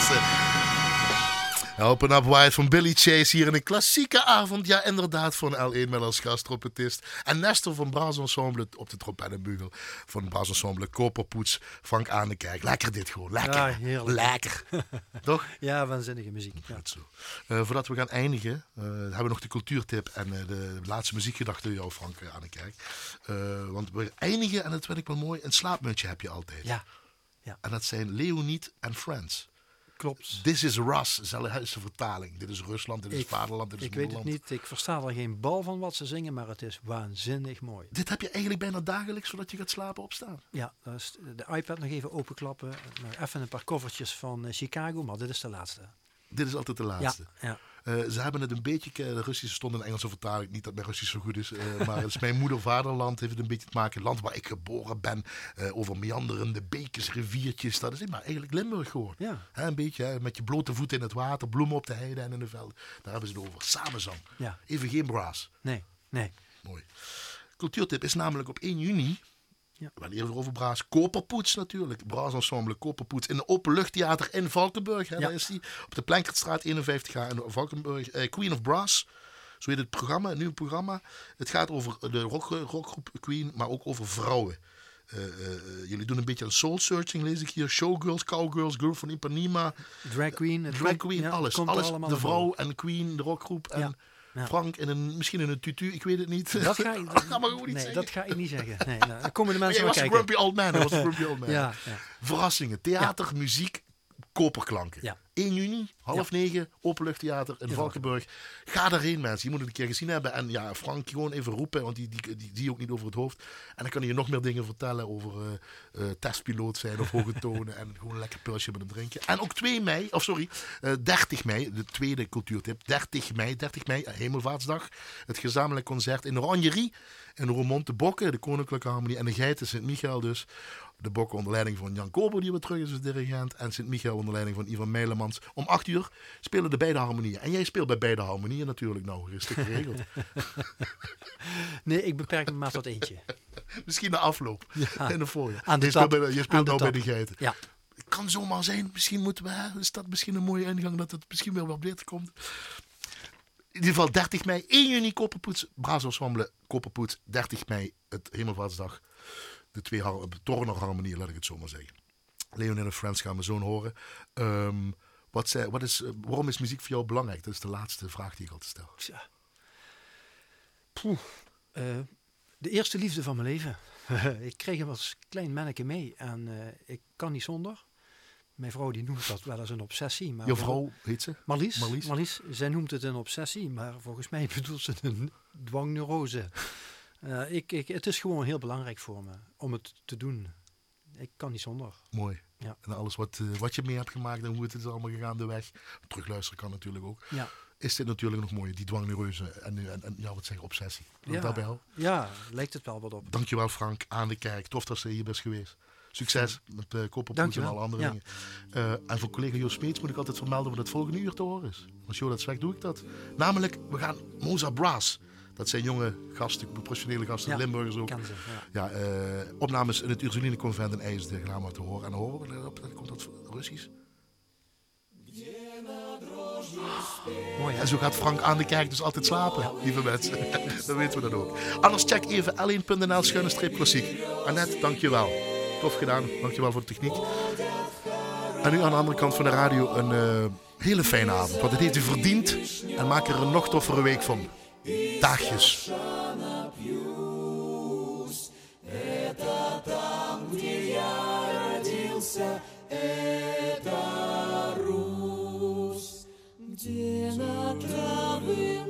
Laatste. Open Up Wide van Billy Chase hier in een klassieke avond. Ja, inderdaad, van L1 met als gasttrompetist. En Nestor van Braas Ensemble op de trompet en bugel. Van Braas Ensemble, Koperpoets, Frank Aanekijk. Lekker dit gewoon, lekker. Ja, heerlijk. Lekker. Toch? Ja, waanzinnige muziek. Ja. Goed zo. Eh, voordat we gaan eindigen, eh, hebben we nog de cultuurtip en eh, de laatste muziekgedachte door jou, Frank. Eh, want we eindigen, en dat vind ik wel mooi, een slaapmuntje heb je altijd. Ja, En dat zijn Leonid en Friends. Klopt. This is Rus, zelfhuisse vertaling. Dit is Rusland, dit is Ik- vaderland, dit is Ik weet het niet, ik versta er geen bal van wat ze zingen, maar het is waanzinnig mooi. Dit heb je eigenlijk bijna dagelijks voordat je gaat slapen opstaan. Ja, is de iPad nog even openklappen. Nog even een paar covertjes van eh, Chicago, maar dit is de laatste. Dit is altijd de laatste. Ja, ja. Eh, ze hebben het een beetje, de Russische stond in Engelse vertaling, niet dat mijn Russisch zo goed is, eh, maar het is mijn moeder vaderland, heeft het een beetje te maken, het land waar ik geboren ben, eh, over meanderende bekens, riviertjes, dat is maar eigenlijk Limburg gewoon. Ja. Hè, een beetje, met je blote voeten in het water, bloemen op de heide en in de velden. Daar hebben ze het over. Samenzang. Ja. Even geen brass. Nee, nee. Mooi. Cultuurtip is namelijk op 1 juni. Ja. We hadden eerder over Braas. Koperpoets natuurlijk. Braas Ensemble Koperpoets. In de Openluchttheater in Valkenburg. Hè, Ja. Daar is die. Op de Plankertstraat 51 in Valkenburg. Eh, Queen of Brass. Zo heet het programma, een nieuw programma. Het gaat over de rock, rockgroep Queen, maar ook over vrouwen. Eh, eh, jullie doen een beetje aan soul searching, lees ik hier. Showgirls, cowgirls, girl van Ipanema. Drag Queen. Drag Queen, alles. alles de vrouw en Queen, de rockgroep. En Ja, ja. Frank in een, misschien in een tutu, ik weet het niet. Dat ga, maar gewoon niet nee, zeggen. dat ga ik niet zeggen. Nee, nou, dan komen de Maar mensen was een kijken. grumpy old man. Hij was een grumpy old man. Ja, ja. Verrassingen, theater, muziek, koperklanken. Ja. 1 juni, half negen, openluchttheater in Valkenburg. Ga daarheen mensen, je moet het een keer gezien hebben. En ja, Frank gewoon even roepen, want die, die, die zie je ook niet over het hoofd. En dan kan hij je nog meer dingen vertellen over eh, eh, testpiloot zijn of hoge tonen. en gewoon een lekker pilsje met hem drinken. En ook 2 mei, of sorry, eh 30 mei, de tweede cultuurtip. 30 mei, 30 mei, eh, Hemelvaartsdag. Het gezamenlijk concert in de Oranjerie. In Roermond de Bokken, de Koninklijke Harmonie. En de Geiten, Sint-Michael dus. De Bokken onder leiding van Jan Kobo, die weer terug is als dirigent. En Sint-Michael onder leiding van Ivan Meilemans. Om 8 uur spelen de beide harmonieën. En jij speelt bij beide harmonieën natuurlijk. Nou, rustig geregeld. Nee, ik beperk me maar tot eentje. Misschien de afloop. In de voorjaar. Aan de je speelt, bij, je speelt nou bij de Geiten. Ja, Het kan zomaar zijn. Misschien moeten we, hè, is dat misschien een mooie ingang dat het misschien wel wat beter komt. In ieder geval 30 mei, 1 juni Kopperpoets, Brazo Ensemble, Kopperpoets, 30 mei, het Hemelvaartsdag. De twee harmonieën, laat ik het zo maar zeggen. Leon en Friends gaan we zo horen. Ehm, wat wat is, eh, waarom is muziek voor jou belangrijk? Dat is de laatste vraag die ik altijd stel. Tja. Poeh. Eh, de eerste liefde van mijn leven. ik kreeg hem als klein manneke mee en eh, ik kan niet zonder. Mijn vrouw die noemt dat wel eens een obsessie. Maar Je vrouw, heet ze? Marlies, Marlies. Marlies. zij noemt het een obsessie, maar volgens mij bedoelt ze een dwangneurose. Eh, ik, ik, het is gewoon heel belangrijk voor me om het te doen. Ik kan niet zonder. Mooi. Ja. En alles wat, eh, wat je mee hebt gemaakt en hoe het is allemaal gegaan de weg. Terugluisteren kan natuurlijk ook. Ja, Is dit natuurlijk nog mooi, die dwangneureuze en, en, en ja, wat zeg je, obsessie. Ja, daarbij houden? ja lijkt het wel wat op. Dankjewel Frank, aan de kerk. Tof dat ze hier bent geweest. Succes met uh, Koperpoets en alle andere Ja. dingen. Eh, en voor collega Jo Smeets moet ik altijd vermelden wat het volgende uur te horen is. Als Jo dat zegt, doe ik dat. Namelijk, we gaan Moza Brass. Dat zijn jonge gasten, professionele gasten, Ja, Limburgers ook. Ze, ja. Ja, eh, opnames in het Ursuline Convent in IJsden gaan we te horen. En dan horen we dat, dat komt dat Russisch. Mooi? En zo gaat Frank aan de kerk dus altijd slapen, lieve mensen. Dan weten we dat ook. Anders check even l1.nl schuine streep klassiek. Annette, dankjewel. Tof gedaan, dankjewel voor de techniek. En nu aan de andere kant van de radio een eh, hele fijne avond. Want het heeft u verdiend. En maak er een nog toffere week van. Тахиш. Это там, где я родился, это Русь, где на травы